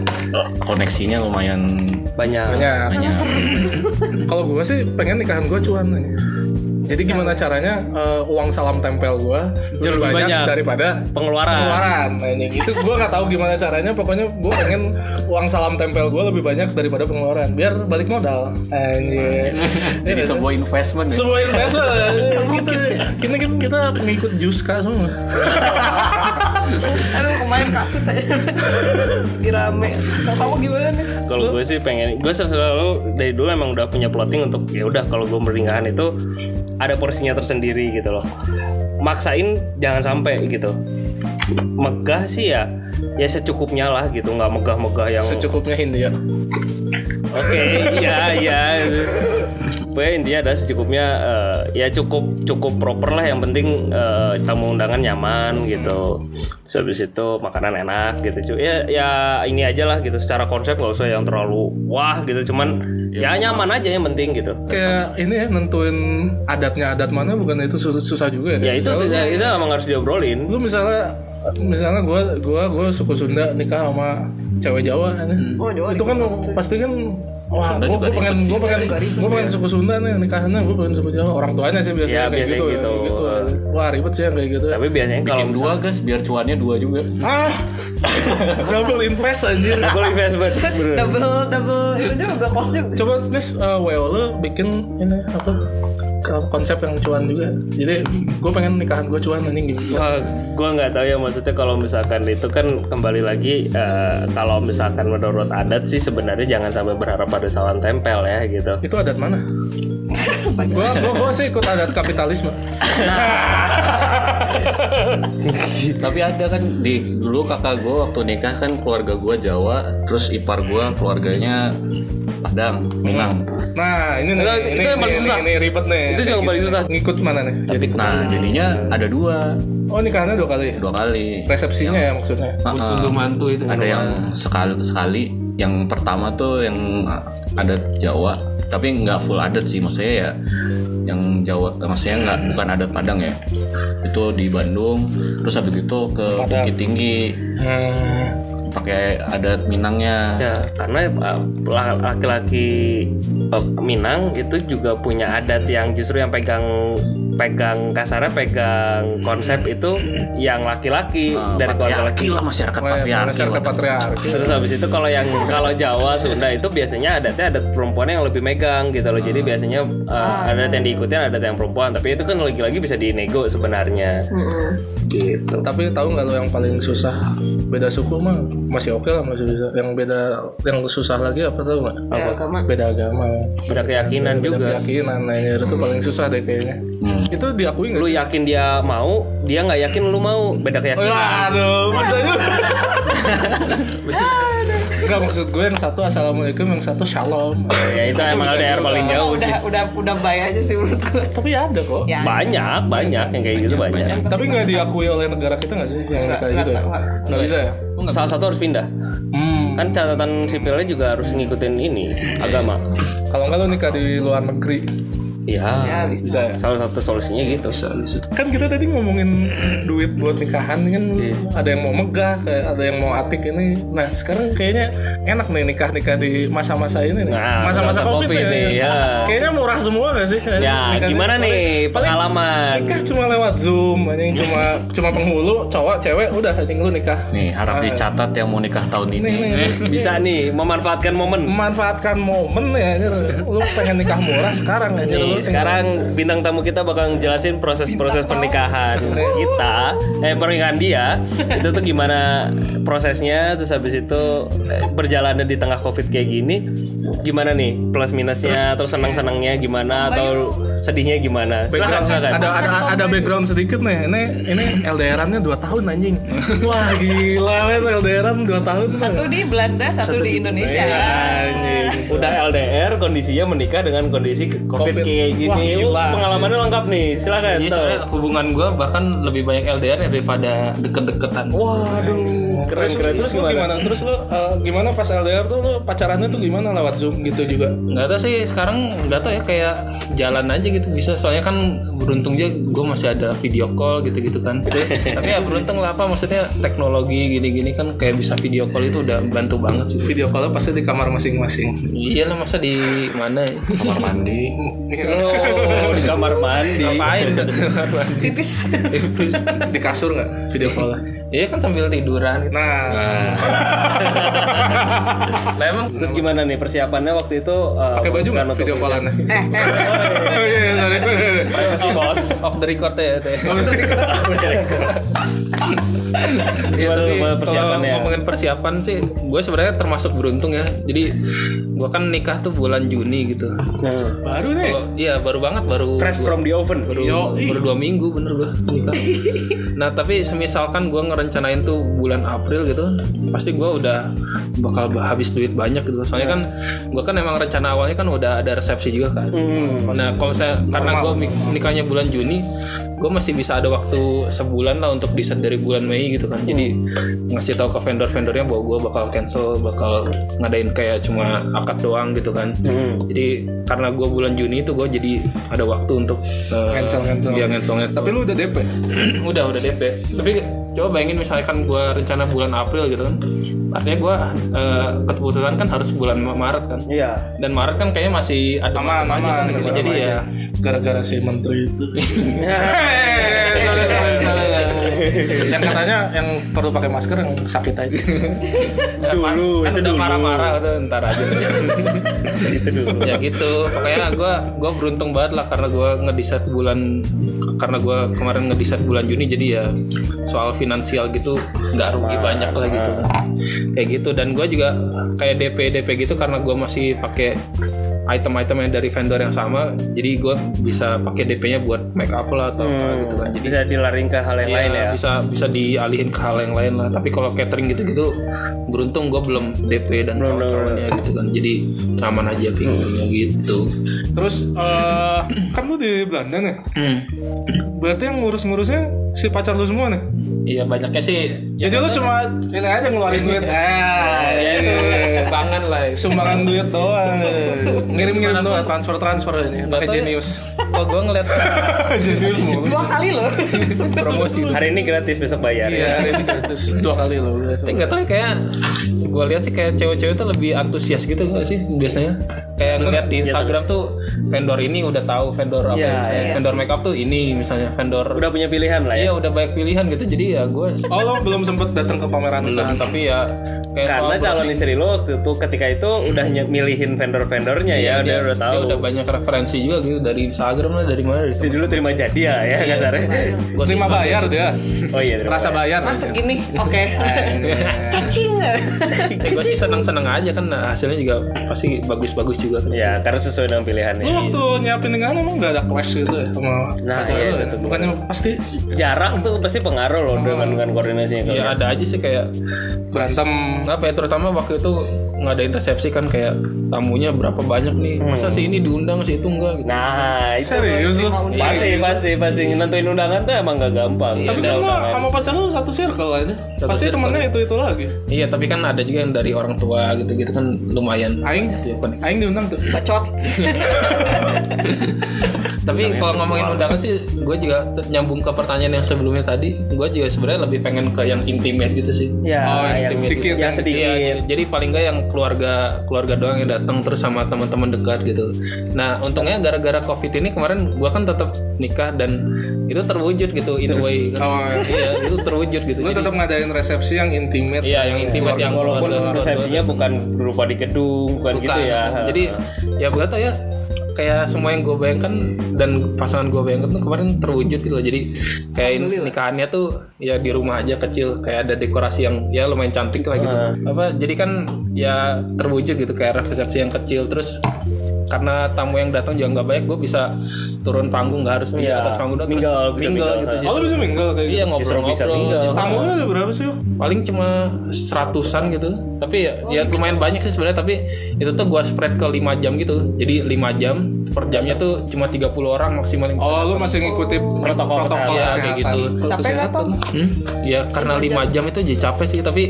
koneksinya lumayan banyak. Banyak. Banyak. [LAUGHS] Kalau gue sih pengen nikahan gue cuan aja. Jadi gimana caranya eh, uang salam tempel gue Jauh lebih lebih banyak, banyak. daripada pengeluaran pengeluaran. Nah, ini itu gue nggak tahu gimana caranya. Pokoknya gue pengen uang salam tempel gue lebih banyak daripada pengeluaran. Biar balik modal. Anjir. [LAUGHS] jadi sebuah investment ya. Sebuah investment. kita, ini kan kita pengikut Juska semua. [LAUGHS] aduh kemarin kasus saya. Dirame kalau kamu gimana nih. Kalau gue sih pengen gue selalu dari dulu emang udah punya plotting untuk ya udah kalau gue pernikahan itu ada porsinya tersendiri gitu loh. Maksain jangan sampai gitu. Megah sih ya ya secukupnya lah gitu nggak megah-megah yang Secukupnya Hindia. Oke iya iya Pokoknya intinya adalah secukupnya eh, ya cukup cukup proper lah yang penting eh, tamu undangan nyaman gitu. Terus habis itu makanan enak gitu cuy. Ya ya ini aja lah gitu secara konsep nggak usah yang terlalu wah gitu cuman ya, nyaman aja yang penting gitu. Kayak ini ya nentuin adatnya adat mana bukan itu susah, susah juga Ya itu Misalnya itu, itu emang harus diobrolin. lu misalnya misalnya gue gua gua suku Sunda nikah sama cewek Jawa kan. oh Jawa itu kan pasti kan wah gue pengen gue pengen gue pengen suku Sunda nih nikahannya gue pengen suku Jawa. Orang tuanya sih biasanya Ya, kayak biasanya gitu, ya, gitu. kayak gitu. wah ribet sih yang kayak gitu Tapi biasanya kalau bikin dua gas biar cuannya dua juga. Ah! Double invest anjir. Double investment [LAUGHS] bener. double double. Itu juga double juga coba guys uh, WO lu bikin ini apa konsep yang cuan juga. Jadi gue pengen nikahan gue cuan anjing gitu. Wah, gue nggak tahu ya maksudnya kalau misalkan itu kan kembali lagi eh, kalau misalkan menurut adat sih sebenarnya jangan sampai berharap pada salam tempel ya gitu. itu adat mana? Gue gue gue sih ikut adat kapitalisme. [LAUGHS] Tapi ada kan di dulu kakak gue waktu nikah kan keluarga gue Jawa terus ipar gue keluarganya Padang Minang Nah, ini nih, Itu- ini, itu yang paling ini, susah. ini ribet nih. Itu yang paling susah. Ngikut mana nih? Jadi nah jadinya ada dua oh nikahannya dua kali. dua kali Resepsinya ya maksudnya. Ah, ah. Unduh mantu itu. ada yang sekali sekali yang pertama tuh yang adat Jawa tapi nggak full adat sih maksudnya ya yang Jawa maksudnya nggak bukan adat Padang ya itu di Bandung terus habis itu ke Padang. Bukit Tinggi Hmm. Pakai adat Minangnya. Ya, karena la- laki-laki eh, Minang itu juga punya adat yang justru yang pegang pegang kasarnya pegang konsep itu yang laki-laki Eh, dari keluarga laki lah masyarakat patriarki masyarakat patriarki. Terus habis itu kalau yang kalau Jawa Sunda itu biasanya adatnya adat perempuan yang lebih megang gitu loh. Jadi biasanya uh, adat yang diikutin adat yang perempuan. Tapi itu kan lagi-lagi bisa dinego sebenarnya. Gitu. Tapi tahu nggak lo yang paling susah beda suku mah masih oke lah masih bisa. Yang beda yang susah lagi apa tahu nggak? Beda agama. Beda agama. Beda keyakinan beda juga. keyakinan. Nah ini itu paling susah deh kayaknya. Hmm. Itu diakui nggak? Lu sih? yakin dia mau, dia nggak yakin lu mau. Beda keyakinan. Waduh, maksudnya Enggak [LAUGHS] maksud gue yang satu assalamualaikum, yang satu shalom. Ya itu emang LDR paling jauh sih. udah udah udah bay aja sih menurut gue. Tapi ada kok. Ya. Banyak, banyak yang kayak gitu banyak. Tapi nggak diakui oleh negara kita nggak sih yang kayak gitu ya? Nggak bisa ya? Salah satu harus pindah. Hmm. Kan catatan sipilnya juga harus ngikutin ini agama. Kalau nggak lo nikah di luar negeri, Iya. Ya bisa. bisa ya? Salah satu solusinya gitu. Kan kita tadi ngomongin duit buat nikahan kan Iya. ada yang mau megah, kayak ada yang mau atik ini. Nah sekarang kayaknya enak nih nikah nikah di masa-masa ini nih. Nah, masa-masa masa covid, Covid nih. nih, ya. Kayaknya murah semua gak sih? Ya, Nikah- gimana nih paling pengalaman? Nikah cuma lewat zoom, anjing [LAUGHS] cuma cuma penghulu, cowok, cewek, udah anjing lu nikah. Nih harap dicatat yang mau nikah tahun ini. Nih, nih, nih. Bisa nih memanfaatkan momen. memanfaatkan momen ya anjir. lu pengen nikah murah sekarang anjir lu Nih, sekarang bintang tamu kita bakal ngejelasin proses-proses pernikahan kita, eh pernikahan dia itu tuh gimana prosesnya, terus habis itu eh, berjalannya di tengah covid kayak gini, gimana nih plus minusnya, terus senang-senangnya gimana atau sedihnya gimana? Silakan, Background, silakan. ada ada ada background sedikit nih. Ini ini LDRannya 2 tahun anjing. [LAUGHS] Wah gila men LDRan 2 tahun. Satu di Belanda, satu, di Indonesia. Iya, anjing. Udah LDR, kondisinya menikah dengan kondisi covid, Covid. Kayak gini. Wah, gila. Pengalamannya lengkap nih, silakan. Iya Tuh. sebenarnya hubungan gue bahkan lebih banyak LDR daripada deket-deketan. Waduh, keren keren terus lu gimana? Terus lu eh, gimana pas LDR tuh lu pacarannya tuh gimana lewat Zoom gitu juga? Nggak tahu sih sekarang nggak tahu ya kayak jalan aja gitu bisa. Soalnya kan beruntung aja gue masih ada video call gitu-gitu kan. Tapi ya beruntung lah apa maksudnya teknologi gini-gini kan kayak bisa video call itu udah bantu banget sih. Video call pasti di kamar masing-masing. Iya lah masa di mana ya? Kamar mandi. [LAUGHS] Oh, di kamar mandi. Ngapain [LAUGHS] kamar mandi? Tipis. Tipis. di kasur nggak video call? Iya kan sambil tiduran. Gitu. Nah, Lah emang Terus gimana nih persiapannya waktu itu? uh, pakai baju nggak video callannya? [LAUGHS] Eh, eh, Oh iya, iya, sorry. Masih bos. off the record ya teh. Iya, Gimana gimana persiapannya? Kalau ngomongin persiapan sih, gue sebenarnya termasuk beruntung ya. Jadi gue kan nikah tuh bulan Juni gitu. Nah, Baru nih. Iya baru banget baru fresh from the oven. baru baru dua minggu bener gue nikah. [LAUGHS] nah tapi semisalkan gue ngerencanain tuh bulan April gitu, pasti gue udah bakal habis duit banyak gitu. Soalnya kan gue kan emang rencana awalnya kan udah ada resepsi juga kan. Hmm. Nah kalau saya karena gue nikahnya bulan Juni, gue masih bisa ada waktu sebulan lah untuk desain dari bulan Mei gitu kan. Jadi ngasih tahu ke vendor-vendornya bahwa gue bakal cancel, bakal ngadain kayak cuma akad doang gitu kan. Hmm. Jadi karena gue bulan Juni itu gue jadi ada waktu untuk uh, Cancel-cancel. ya cancel-cancel. Tapi lu udah DP? [CLEARS THROAT] udah udah DP. Tapi coba bayangin misalkan gue rencana bulan April gitu kan, artinya gue uh, keputusan kan harus bulan Maret kan. Iya. Dan Maret kan kayaknya masih ada Aman, aja aman. kan sini. Jadi ya Gara-gara si menteri itu. [LAUGHS] yang katanya yang perlu pakai masker yang sakit aja. Dulu, kan itu udah dulu. marah-marah udah ntar aja. [LAUGHS] Itu dulu. ya gitu. Pokoknya gue gue beruntung banget lah karena gue ngedesain bulan karena gue kemarin ngedesain bulan Juni jadi ya soal finansial gitu nggak rugi banyak lah gitu kayak gitu dan gue juga kayak DP DP gitu karena gue masih pakai item-item yang dari vendor yang sama jadi gue bisa pakai DP-nya buat make up lah atau apa gitu kan jadi Bisa dilaring ke hal yang Iya, lain ya. bisa bisa dialihin ke hal yang lain lah tapi kalau catering gitu-gitu beruntung gue belum DP dan kawan-kawannya gitu kan jadi aman aja kayak gitunya gitu Terus eh, kan lu di Belanda nih. hmm. Berarti yang ngurus-ngurusnya si pacar lu semua nih. Iya banyaknya sih. Jadi lu cuma ini aja ngeluarin duit. Ah, ya itu iya. sumbangan lah. Sumbangan duit doang. [LAUGHS] Ngirim-ngirim doang transfer-transfer ini Nggak pakai ya. Genius. [LAUGHS] Kok gue ngeliat [LAUGHS] Genius mulu. Dua kali loh. promosi. Hari ini gratis besok bayar Iya, ya. hari ini gratis dua kali loh. Tapi nggak tahu ya kayak gue lihat sih kayak cewek-cewek tuh lebih antusias gitu nggak sih biasanya kayak ngeliat di Instagram tuh vendor ini udah tahu vendor apa Iya, misalnya iya. vendor makeup tuh ini misalnya vendor Udah punya pilihan lah iya ya. udah banyak pilihan gitu jadi ya gue Oh lo belum sempet datang ke pameran belum tapi ya kayak Karena calon browsing, istri lo waktu itu ketika itu udah milihin vendor-vendornya ya, iya, dia, udah tahu. dia udah banyak referensi juga gitu dari Instagram lah dari mana dari Jadi dulu terima jadi ya, ya kasarnya. Gua sih Terima bayar dia. [LAUGHS] Oh iya, terima Rasa bayar. Mas aja. segini, oke. [LAUGHS] [LAUGHS] Cacing. ya, gue sih senang-senang aja kan nah, hasilnya juga pasti bagus-bagus juga kan Ya, karena sesuai dengan pilihannya. Lu waktu nyiapin nikahan emang gak ada clash gitu ya sama Nah, iya, lu ya? Bukannya pasti Jarak tuh pasti pengaruh loh dengan dengan koordinasinya. kalau ya ada aja sih kayak berantem apa ya terutama waktu itu ngadain resepsi kan kayak tamunya berapa banyak nih masa si ini diundang si itu enggak gitu Nah, itu serius lu. pasti pasti pasti nentuin undangan tuh emang gak gampang. Tapi kan undangan. sama pacar lu satu circle aja. Satu Pasti circle. temennya itu-itu lagi. iya tapi kan ada juga yang dari orang tua gitu gitu kan lumayan Aing, ya. Aing diundang tuh. Bacot. [LAUGHS] tapi kalau ngomongin undangan sih gue juga nyambung ke pertanyaan yang sebelumnya tadi gue juga sebenarnya lebih pengen ke yang intimate gitu sih Ya, Oh, yang yang, sedikit, yang yang sedikit. Iya, jadi paling nggak yang keluarga keluarga doang yang datang terus sama teman-teman dekat gitu. Nah, untungnya gara-gara covid ini kemarin gua kan tetap nikah dan itu terwujud gitu in a way. kan. Oh, iya. iya, itu terwujud gitu. Lu Jadi- tetap ngadain resepsi yang intimate. Iya, yang intimate yang Walaupun resepsinya bukan berupa di gedung, bukan, Bukan. gitu ya. Jadi ya gue tau ya kayak semua yang gue bayangkan dan pasangan gue bayangkan tuh kemarin terwujud gitu loh. Jadi kayak nikahannya tuh ya di rumah aja kecil kayak ada dekorasi yang ya lumayan cantik lah gitu. Ah. Apa jadi kan ya terwujud gitu kayak resepsi yang kecil terus karena tamu yang datang juga nggak banyak gue bisa turun panggung nggak harus di Iya, atas panggung doang, terus minggal, bisa minggal minggal. gitu Oh lu bisa mingle kayak iya gitu? Minggal. ngobrol-ngobrol Tamunya ada berapa sih? paling cuma seratusan gitu tapi ya, ya lumayan banyak sih sebenarnya tapi itu tuh gua spread ke 5 jam gitu jadi 5 jam per jamnya tuh cuma 30 orang maksimal yang bisa Oh lu masih ngikuti Protokol kesehatan. Iya, kayak gitu. Capek nggak Tom? Hmm? ya karena 5 jam itu jadi capek sih tapi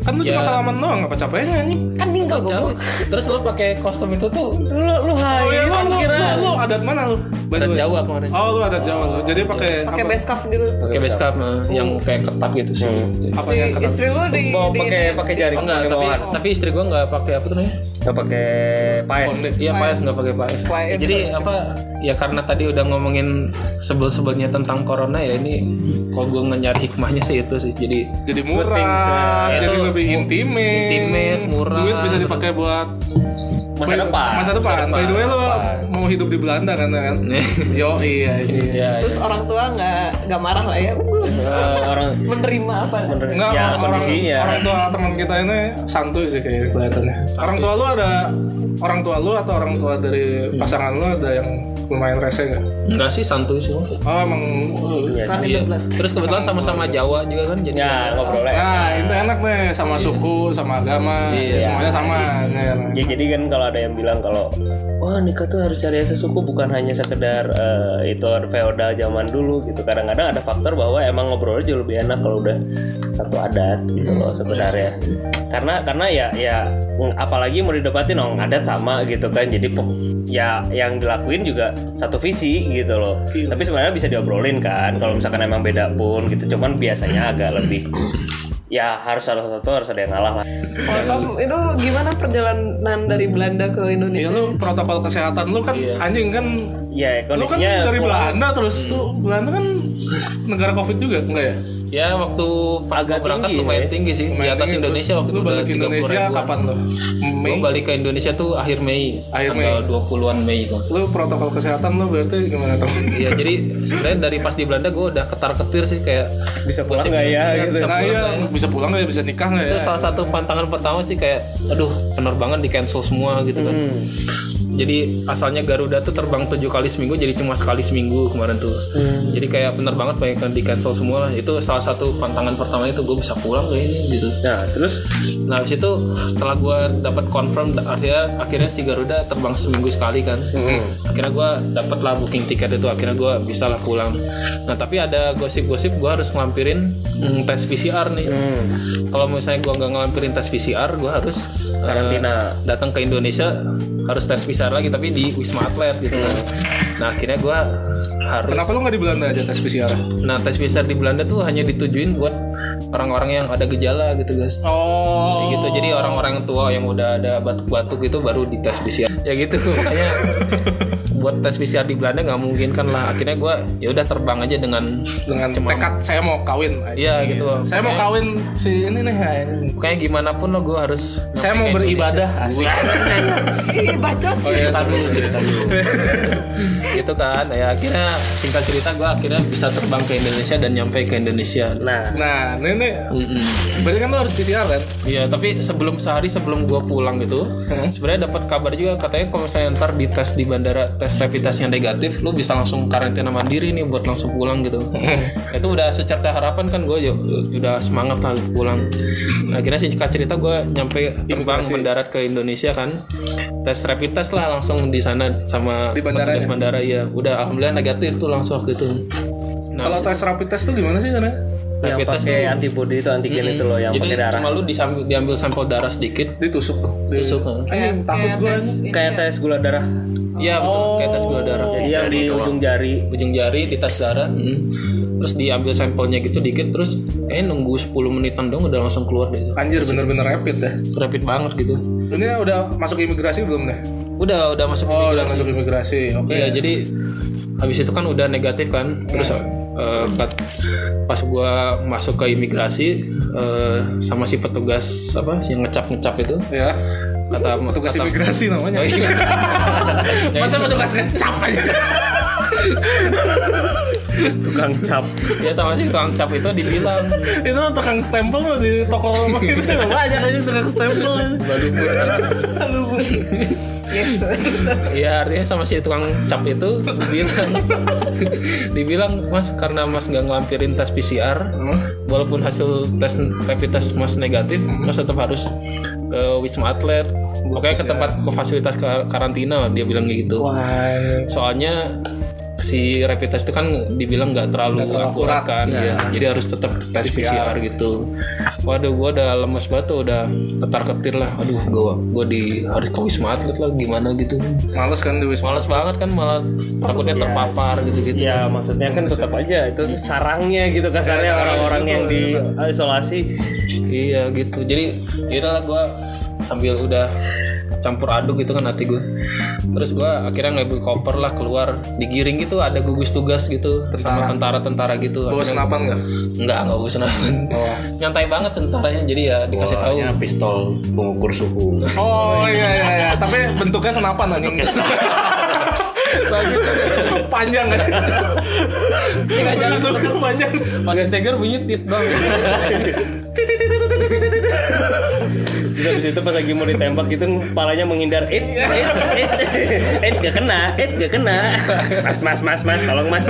Kan lu cuma Ya. salaman doang, apa capeknya anjing? Kan minggu goblok. terus lo pakai kostum itu tuh Lu lu hai, Oh iya lu, lu, kira. lu, lu adat mana lu? By the ada way. Jawa kemarin Oh lu adat Jawa lu. Jadi pakai Pakai apa? base cup gitu. pakai base cap nah, yang kayak ketat gitu sih Apa Si yang kata? istri lu di pakai pakai jaring, enggak pakai tapi tapi istri gua nggak pakai apa tuh namanya Nggak pakai paes. Iya paes nggak pakai paes. Paes. Jadi apa? Ya karena tadi udah ngomongin sebel-sebelnya tentang corona ya ini kalau gue nyari hikmahnya sih itu sih. Jadi Jadi things, murah, ya. jadi Itu lebih intimate, intimate, murah, Duit bisa dipakai buat Masa depan. Masa depan. By the way lu depan. mau hidup di Belanda kan? kan? [LAUGHS] Yo iya iya. ya, Terus orang tua nggak nggak marah lah ya. Uh, orang [LAUGHS] menerima apa? bener Enggak, ya orang, kondisinya. orang tua teman kita ini santuy sih kayak kelihatannya. Orang tua lu ada orang tua lu atau orang tua dari pasangan lu ada yang lumayan rese nggak? enggak sih santuy semua. Oh emang. Iya, in Iya. blood. Terus kebetulan sama-sama Jawa juga kan jadi Ya ngobrolnya. Nah itu enak nih sama suku, sama agama, Iya. semuanya sama. Ya, Ya, jadi kan kalau ada yang bilang kalau wah nikah tuh harus cari yang sesuku bukan hanya sekedar eh, itu feodal zaman dulu gitu. Kadang-kadang ada faktor bahwa emang ngobrolnya jauh lebih enak kalau udah satu adat gitu loh sebenarnya. Karena karena ya ya apalagi mau didapatin orang adat sama gitu kan. Jadi ya yang dilakuin juga satu visi gitu loh. Tapi sebenarnya bisa diobrolin kan kalau misalkan emang beda pun gitu. Cuman biasanya agak lebih ya harus salah satu harus ada yang ngalah lah. Oh, itu gimana perjalanan dari Belanda ke Iya Indonesia? lu protokol kesehatan lu kan Iya. anjing kan Ya lu kan kondisinya dari Belanda terus tuh Belanda kan negara covid juga enggak ya? Ya waktu pas Agak berangkat tinggi, lumayan ya. tinggi sih di Lumayan atas tinggi, Indonesia waktu lu itu balik ke 30 Indonesia kapan lu? Gue Mei. balik ke Indonesia tuh akhir Mei, Akhir tanggal 20-an Mei kok. Lu protokol kesehatan lu berarti gimana tuh? Iya, jadi sebenarnya dari pas di Belanda gue udah ketar-ketir sih kayak bisa pulang nggak ya gitu. Bisa Nah pulang nggak ya? bisa pulang nggak ya bisa nikah nggak ya? itu salah satu pantangan pertama sih kayak aduh penerbangan di cancel semua gitu kan Hmm. jadi asalnya Garuda tuh terbang tujuh kali seminggu jadi cuma sekali seminggu kemarin tuh Hmm. jadi kayak penerbangan banyak yang di cancel semua lah itu salah salah satu pantangan pertama itu gue bisa pulang gak ini gitu. Nah, terus nah habis itu setelah gue dapat confirm akhirnya akhirnya si Garuda terbang seminggu sekali kan. Akhirnya gue dapet lah booking tiket itu akhirnya gue bisa lah pulang. Nah tapi ada gosip-gosip gue harus ngelampirin mm, tes PCR nih. Hmm, kalau misalnya gue nggak ngelampirin tes PCR gue harus Karantina. datang ke Indonesia harus tes PCR lagi tapi di Wisma Atlet gitu kan nah akhirnya gue harus Kenapa lu nggak di Belanda aja tes PCR? nah tes PCR di Belanda tuh hanya ditujuin buat orang-orang yang ada gejala gitu guys Oh. Kayak gitu jadi orang-orang yang tua yang udah ada batuk-batuk itu baru dites PCR ya gitu [LAUGHS] makanya buat tes PCR di Belanda nggak mungkin kan lah akhirnya gue ya udah terbang aja dengan dengan Cuma- tekad saya mau kawin. Iya, gitu. Saya mau kawin si ini nih. ya, kayak gimana pun lo gue harus Saya mau beribadah. Asik. Bacot Oh, cerita dulu, cerita dulu. [LAUGHS] gitu kan ya akhirnya singkat cerita gue akhirnya bisa terbang ke Indonesia dan nyampe ke Indonesia nah, Nah, ini nih, Mm-mm. berarti kan lu harus PCR kan? Iya, tapi sebelum sehari sebelum gua pulang gitu, Hmm. sebenarnya dapat kabar juga katanya kalau misalnya ntar di tes di bandara tes rapid test yang negatif, lu bisa langsung karantina mandiri nih buat langsung pulang gitu. [LAUGHS] Itu udah secerca harapan kan gue udah semangat lah pulang. Nah, akhirnya singkat cerita gue nyampe terbang mendarat ke Indonesia kan, tes rapid test lah langsung di sana sama Di bandara petugas ya? bandara ya. Udah alhamdulillah negatif tuh langsung waktu itu. Nah, Kalau tes rapid test tuh gimana sih karena? yang rapid test pakai tuh- antibody itu antigen itu loh yang Jadi pakai darah. cuma lu disambil, diambil sampel darah sedikit, Ditusuk tuh. Di- tusuk. kan. Anjing, takut tes ini Kayak ya. tes gula darah. Iya betul, kayak tes gula darah. Jadi yang di ujung jari. Ujung jari di tes darah, mm. terus diambil sampelnya gitu dikit, terus kayaknya nunggu 10 menitan dong udah langsung keluar deh. Anjir bener-bener rapid dah. Rapid banget gitu. Ini udah masuk imigrasi belum deh? Udah udah masuk Oh, udah imigrasi. masuk imigrasi. Oke. Iya jadi habis itu kan udah negatif kan, terus eh, kat- pas gua masuk ke imigrasi eh, sama si petugas apa yang ngecap-ngecap itu Ya. Kata Petugas kata- imigrasi namanya. [LAUGHS] Oh, iya. Ya, Masa petugas ngecap aja? Tukang cap. ya sama si tukang cap itu dibilang. Itu mah tukang stempel mah di toko itu. Banyak aja tukang stempel. Aduh Bu. yes. Iya artinya sama si tukang cap itu dibilang. Dibilang mas karena mas nggak ngelampirin tes PCR walaupun hasil tes rapid test mas negatif mas tetap harus ke wisma atlet. Pokoknya ke tempat ke fasilitas kar- karantina dia bilang gitu. Wah. Soalnya si rapid test itu kan dibilang nggak terlalu, akurat kan ya. ya. jadi harus tetap tes PCR, gitu. Waduh gua udah lemes banget tuh udah ketar ketir lah. Aduh gua gua di harus ke wisma atlet lah gimana gitu. Males kan di wisma males banget kan malah takutnya Ya, terpapar gitu-gitu. Ya maksudnya kan tetap aja itu sarangnya gitu kasarnya Ya, orang-orang itu yang di isolasi. iya gitu. Jadi ya lah gue sambil udah campur aduk gitu kan hati gue terus gue akhirnya ngambil koper lah keluar digiring gitu ada gugus tugas gitu sama tentara-tentara gitu. Bawa senapan nggak? Enggak enggak bawa senapan. Oh. Nyantai banget tentaranya jadi ya dikasih tahu. pistol pengukur suhu. oh iya iya iya. Tapi bentuknya senapan anjing. [LAUGHS] Lagi panjang. Kan Bentuknya panjang. Pas Tiger bunyi tit bang [LAUGHS] Terus habis itu pas lagi mau ditembak gitu kepalanya menghindar. Eh, eh, eh, eh, gak kena, eh, gak kena. Mas, mas, mas, mas, tolong mas.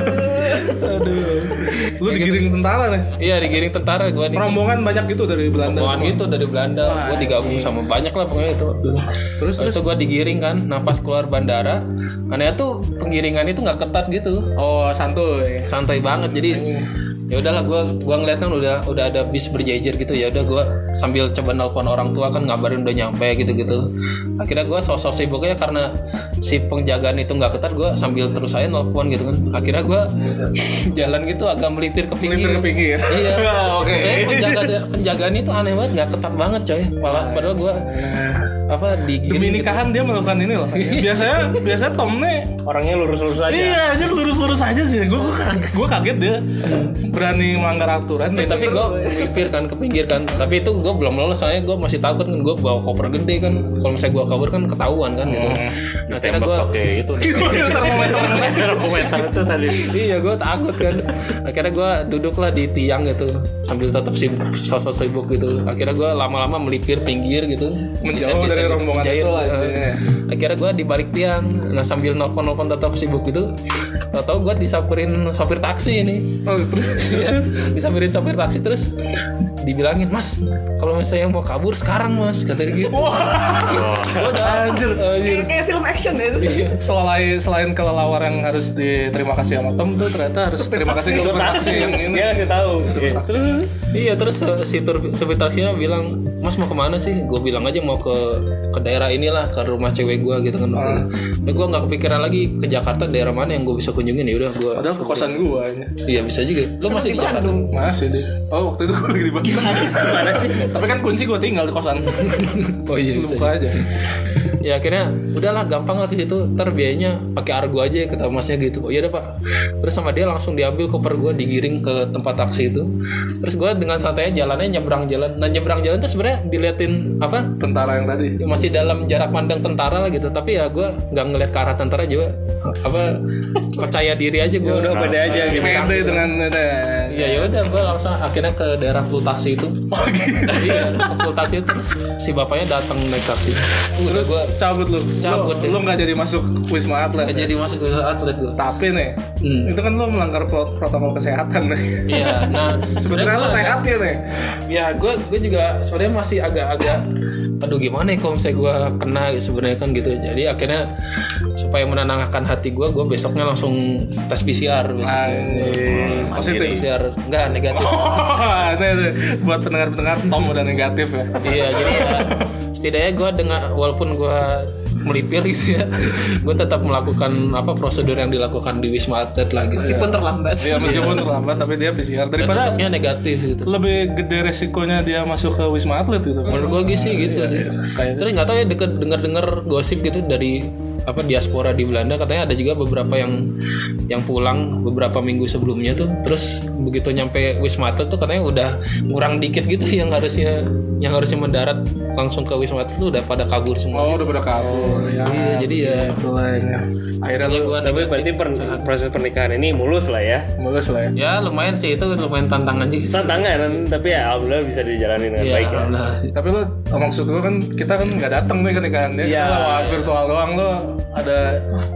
lu digiring tentara nih iya digiring tentara gue nih rombongan banyak gitu dari Belanda Rombongan semua. gitu dari Belanda gue digabung sama banyak lah pokoknya itu terus Terus itu gue digiring kan, pas keluar bandara, anehnya tuh penggiringan itu nggak ketat gitu, oh santuy santai banget. Jadi ya udahlah gue gua ngeliat kan udah udah ada bis berjejer gitu ya udah gue sambil coba nelpon orang tua kan ngabarin udah nyampe gitu gitu. Akhirnya gue sosok sibuk ya karena si penjagaan itu nggak ketat gue sambil terus saya nelpon gitu kan. Akhirnya gue [LAUGHS] jalan gitu agak melipir ke pinggir. melipir ke pinggir Iya. [LAUGHS] oke Saya penjaga penjagaan itu aneh banget nggak ketat banget coy. Padahal padahal gue apa digiring demi gitu. nikahan dia melakukan ini loh. Biasanya biasanya Tom nih Orangnya lurus-lurus aja. Iya aja lurus-lurus aja sih. Gue gue kaget dia. Berani melanggar aturan. Ya, tapi gue melipir kan ke pinggir kan. Tapi itu gue belum lolos soalnya gue masih takut kan. Gue bawa koper gede kan. Kalau misalnya gue kabur kan ketahuan kan gitu. Nah akhirnya Tembak gue pakai itu. [LAUGHS] Termometer itu tadi. iya gue takut kan. Akhirnya gue duduk lah di tiang gitu. Sambil tetap sibuk sosok sibuk gitu. Akhirnya gue lama-lama melipir pinggir gitu. Menjauh dari Desain-desain rombongan menjahit. itu lah. Intinya. akhirnya gue di balik tiang nah sambil nelpon nelpon tetap sibuk gitu tau tau gue disamperin sopir taksi ini Oh, terus Iya, disamperin sopir taksi terus dibilangin mas kalau misalnya mau kabur sekarang mas kata dia gitu Gua udah Anjir. Kayak, kayak film action ya itu. Iya. selain selain kelelawar yang harus diterima kasih sama Tom tuh ternyata harus terima kasih ke supir taksi yang ini. Dia ngasih tahu. Iya terus eh, si tur supir taksinya bilang Mas mau ke mana sih? Gue bilang aja mau ke ke daerah inilah ke rumah cewek gue gitu kan. Ah. Nah, gue nggak kepikiran lagi ke Jakarta daerah mana yang gue bisa kunjungin ya udah gue. Padahal ke kosan gua ya. Iya bisa juga. Lo masih di Jakarta? Masih deh. Oh, waktu itu gua lagi di Bandung. Gimana sih? Tapi kan kunci gua tinggal di kosan. [LAUGHS] Oh iya bisa. buka aja. Ya akhirnya udahlah gampang lah ke situ. Ntar biayanya pakai argo aja kata masnya gitu. Oh iya deh pak. Terus sama dia langsung diambil koper gue digiring ke tempat taksi itu. Terus gue dengan santainya jalannya nyebrang jalan. Nah nyebrang jalan tuh sebenarnya diliatin apa Tentara yang tadi. Ya masih dalam jarak pandang tentara lah gitu tapi ya gue nggak ngeliat ke arah tentara juga apa percaya diri aja gue Ya udah pede aja gitu. Pede dengan. Iya ya udah gue langsung akhirnya ke daerah full taksi itu iya ke full taksi itu, terus si bapaknya datang naik taksi Terus gue cabut lu. Cabut Lu, nggak jadi masuk Wisma Atlet. gak jadi masuk ke atlet gue Tapi nih, Hmm. itu kan lu melanggar pro- protokol kesehatan nih. iya nah [LAUGHS] Sebenarnya lu sehat ya nih. ya gue gue juga sebenarnya masih agak-agak aduh gimana ya kalau misalnya gue kena gitu sebenarnya kan gitu jadi akhirnya supaya menenangkan hati gue gue besoknya langsung tes PCR besoknya. Positif. PCR enggak negatif [LAUGHS] Oh, buat pendengar-pendengar Tom udah negatif ya. iya jadi ya setidaknya gue dengan walaupun gue melipir [LAUGHS] gitu ya gue tetap melakukan apa prosedur yang dilakukan di wisma atlet lah gitu. Meskipun terlambat. Iya meskipun terlambat tapi dia PCR. Daripada bentuknya negatif gitu. lebih gede resikonya dia masuk ke Wisma Atlet gitu. menurut gue sih gitu sih. Kayak terus nggak tahu ya deket dengar dengar gosip gitu dari apa diaspora di Belanda katanya ada juga beberapa yang yang pulang beberapa minggu sebelumnya tuh terus begitu nyampe Wisma Atlet tuh katanya udah ngurang dikit gitu [LAUGHS] yang harusnya yang harusnya mendarat langsung ke Wisma Atlet tuh udah pada kabur semua Oh udah pada kabur ya. Iya, jadi ya. Akhirnya ya lu gua Tapi berarti per- proses pernikahan ini mulus lah ya. mulus lah ya. ya lumayan sih itu lumayan tantangan juga Tantangan, tapi ya alhamdulillah bisa dijalani dengan Iya, baik ya. Tapi lu maksud lu kan kita kan nggak datang nih ke nikahan dia. Iya. Kita lewat virtual doang lu ada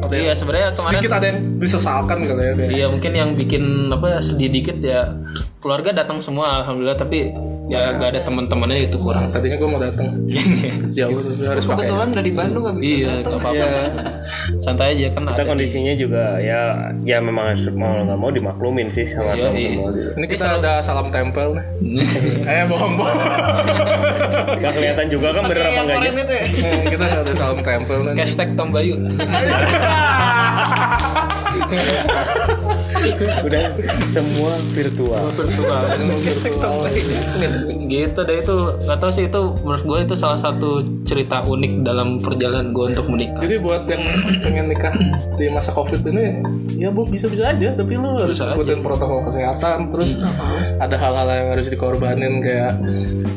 ada Iya sebenarnya kemarin sedikit ada yang disesalkan kali ya. Iya mungkin yang bikin apa sedih dikit ya keluarga datang semua alhamdulillah tapi ya gak ada teman-temannya itu kurang. Tadinya gua mau datang. [LAUGHS] ya udah harus pakai. Kebetulan dari Bandung nggak bisa. iya gak apa-apa. Iya. Santai aja kan Kita ada di- kondisinya juga ya ya memang mau nggak mau dimaklumin sih sama Iya, sama iya. Ini kita ada salam tempel nih. [LAUGHS] eh bohong bohong. Gak kelihatan juga kan bener apa enggaknya. ya. Kita ada salam tempel nih. Hashtag Tom Bayu. [LAUGHS] Udah semua virtual. gitu deh itu nggak tahu sih itu menurut gue itu salah satu cerita unik dalam perjalanan gue untuk menikah. Jadi buat yang pengen nikah di masa covid ini, ya bu bisa-bisa aja, tapi lu harus Bisa ikutin protokol kesehatan. Terus ada hal-hal yang harus dikorbanin kayak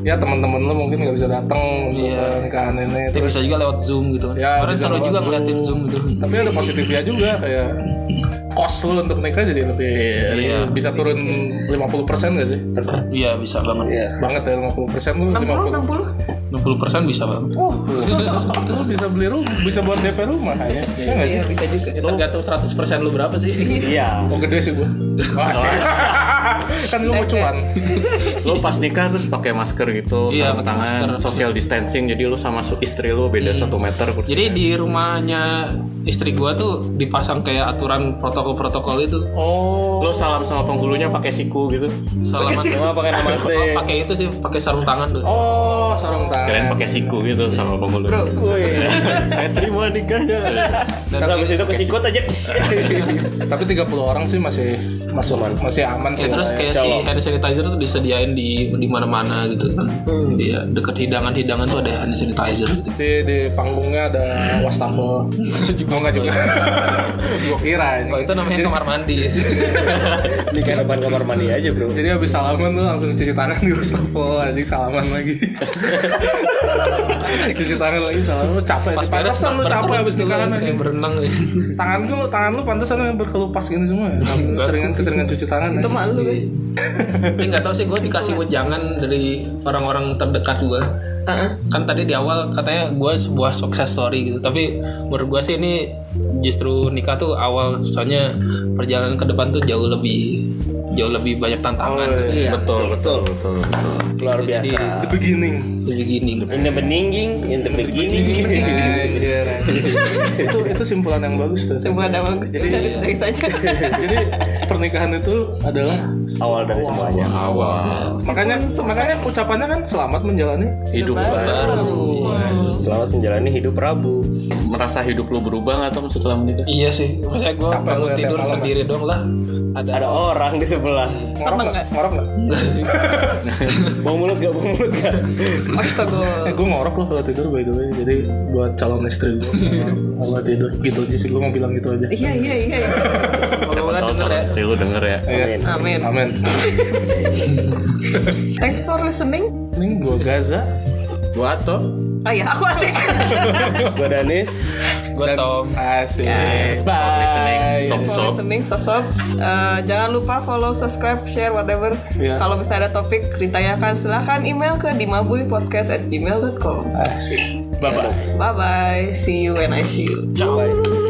ya teman-teman lu mungkin nggak bisa datang Iya. nikahan ini. Tapi Terus bisa juga lewat zoom gitu. Ya, Kemarin bisa seru juga ngeliatin zoom gitu. tapi ada positifnya juga kayak kos lu untuk nikah jadi lebih Iya. bisa turun 50% gak sih? Iya bisa banget. Iya. Banget ya 50% lu 60 60. 60% bisa banget. Uh, [LAUGHS] lu bisa beli rumah, bisa buat DP rumah. Ya nggak sih? iya bisa juga. Ya, tergantung 100% lu berapa sih? Iya. [LAUGHS] Oh gede sih gua. Masih. [LAUGHS] kan lu mau cuan. [LAUGHS] Lo pas nikah terus pakai masker gitu, Iya, sarung pakai tangan, masker. social distancing. Jadi lu sama istri lu beda satu meter. kursinya. Jadi di rumahnya istri gua tuh dipasang kayak aturan protokol-protokol itu. Oh. lo salam sama penghulunya pakai siku gitu. Salaman Semua pakai namaste. Oh, [LAUGHS] pakai itu sih, pakai sarung tangan tuh. Oh, sarung tangan. Keren pakai siku gitu sama penghulu. Saya terima nikahnya. Dan habis itu kesikut aja. Tapi 30 orang sih masih masuk masih aman ya sih. Terus ya. kayak si hand sanitizer tuh disediain di di mana-mana gitu kan. Dia deket hidangan-hidangan tuh ada hand sanitizer gitu. di di panggungnya ada wastafel. Juga [LAUGHS] enggak juga. [LAUGHS] gua kira Kalau ini. itu namanya kamar mandi. [LAUGHS] Di depan kamar mandi aja bro. Jadi habis salaman tuh langsung cuci tangan di wastafel anjing salaman lagi. cuci tangan lagi salaman lu capek sih. Pantesan lu capek habis nikahan kayak anjing. berenang ya. Tangan lu tangan lu pantesan berkelupas gini semua. ya. Keseringan keseringan cuci tangan. Itu ya. malu guys. Tapi nggak tahu sih gue dikasih wejangan dari orang-orang terdekat gue. Kan tadi di awal katanya gue sebuah success story gitu. Tapi menurut gue sih ini justru nikah tuh awal. Soalnya perjalanan ke depan tuh jauh lebih jauh lebih banyak tantangan. Oh, Iya. betul betul betul betul. luar Jadi, biasa. The beginning. Jadi gini in the beginning in the beginning. [LAUGHS] Itu itu simpulan yang bagus tuh. Semua ada bagus. Jadi- Jadi dari saja. [LAUGHS] Jadi pernikahan itu adalah awal dari semuanya. Awal. Makanya makanya ucapannya kan selamat menjalani hidup baru. Selamat menjalani hidup Prabu merasa hidup lu berubah nggak Tom setelah menikah? Iya sih. Maksudnya gue Capek lu bangun tidur malam, sendiri dong lah. Ada, ada orang. di sebelah. Ngorok nggak? Ngorok nggak? [LAUGHS] Bau mulut gak bau mulut gak Astaga. eh gue ngorok loh kalau tidur by the way. Jadi buat calon istri gue kalau tidur gitu aja sih. Gue mau bilang gitu aja. Iya iya iya. iya. Semoga denger ya. sih lu denger ya. Iya. Amin. amin. Thanks for listening. ini gue Gaza gua atau Oh ya, aku Atik. gue Danis gue Tom asik listening bye sob sob listening, sosok. Eh, jangan lupa follow, subscribe, share, whatever. Iya. Kalau misalnya ada topik ditanyakan, silahkan email ke dimabuypodcast at gmail.com. asik bye bye Bye bye. See you when I see you. bye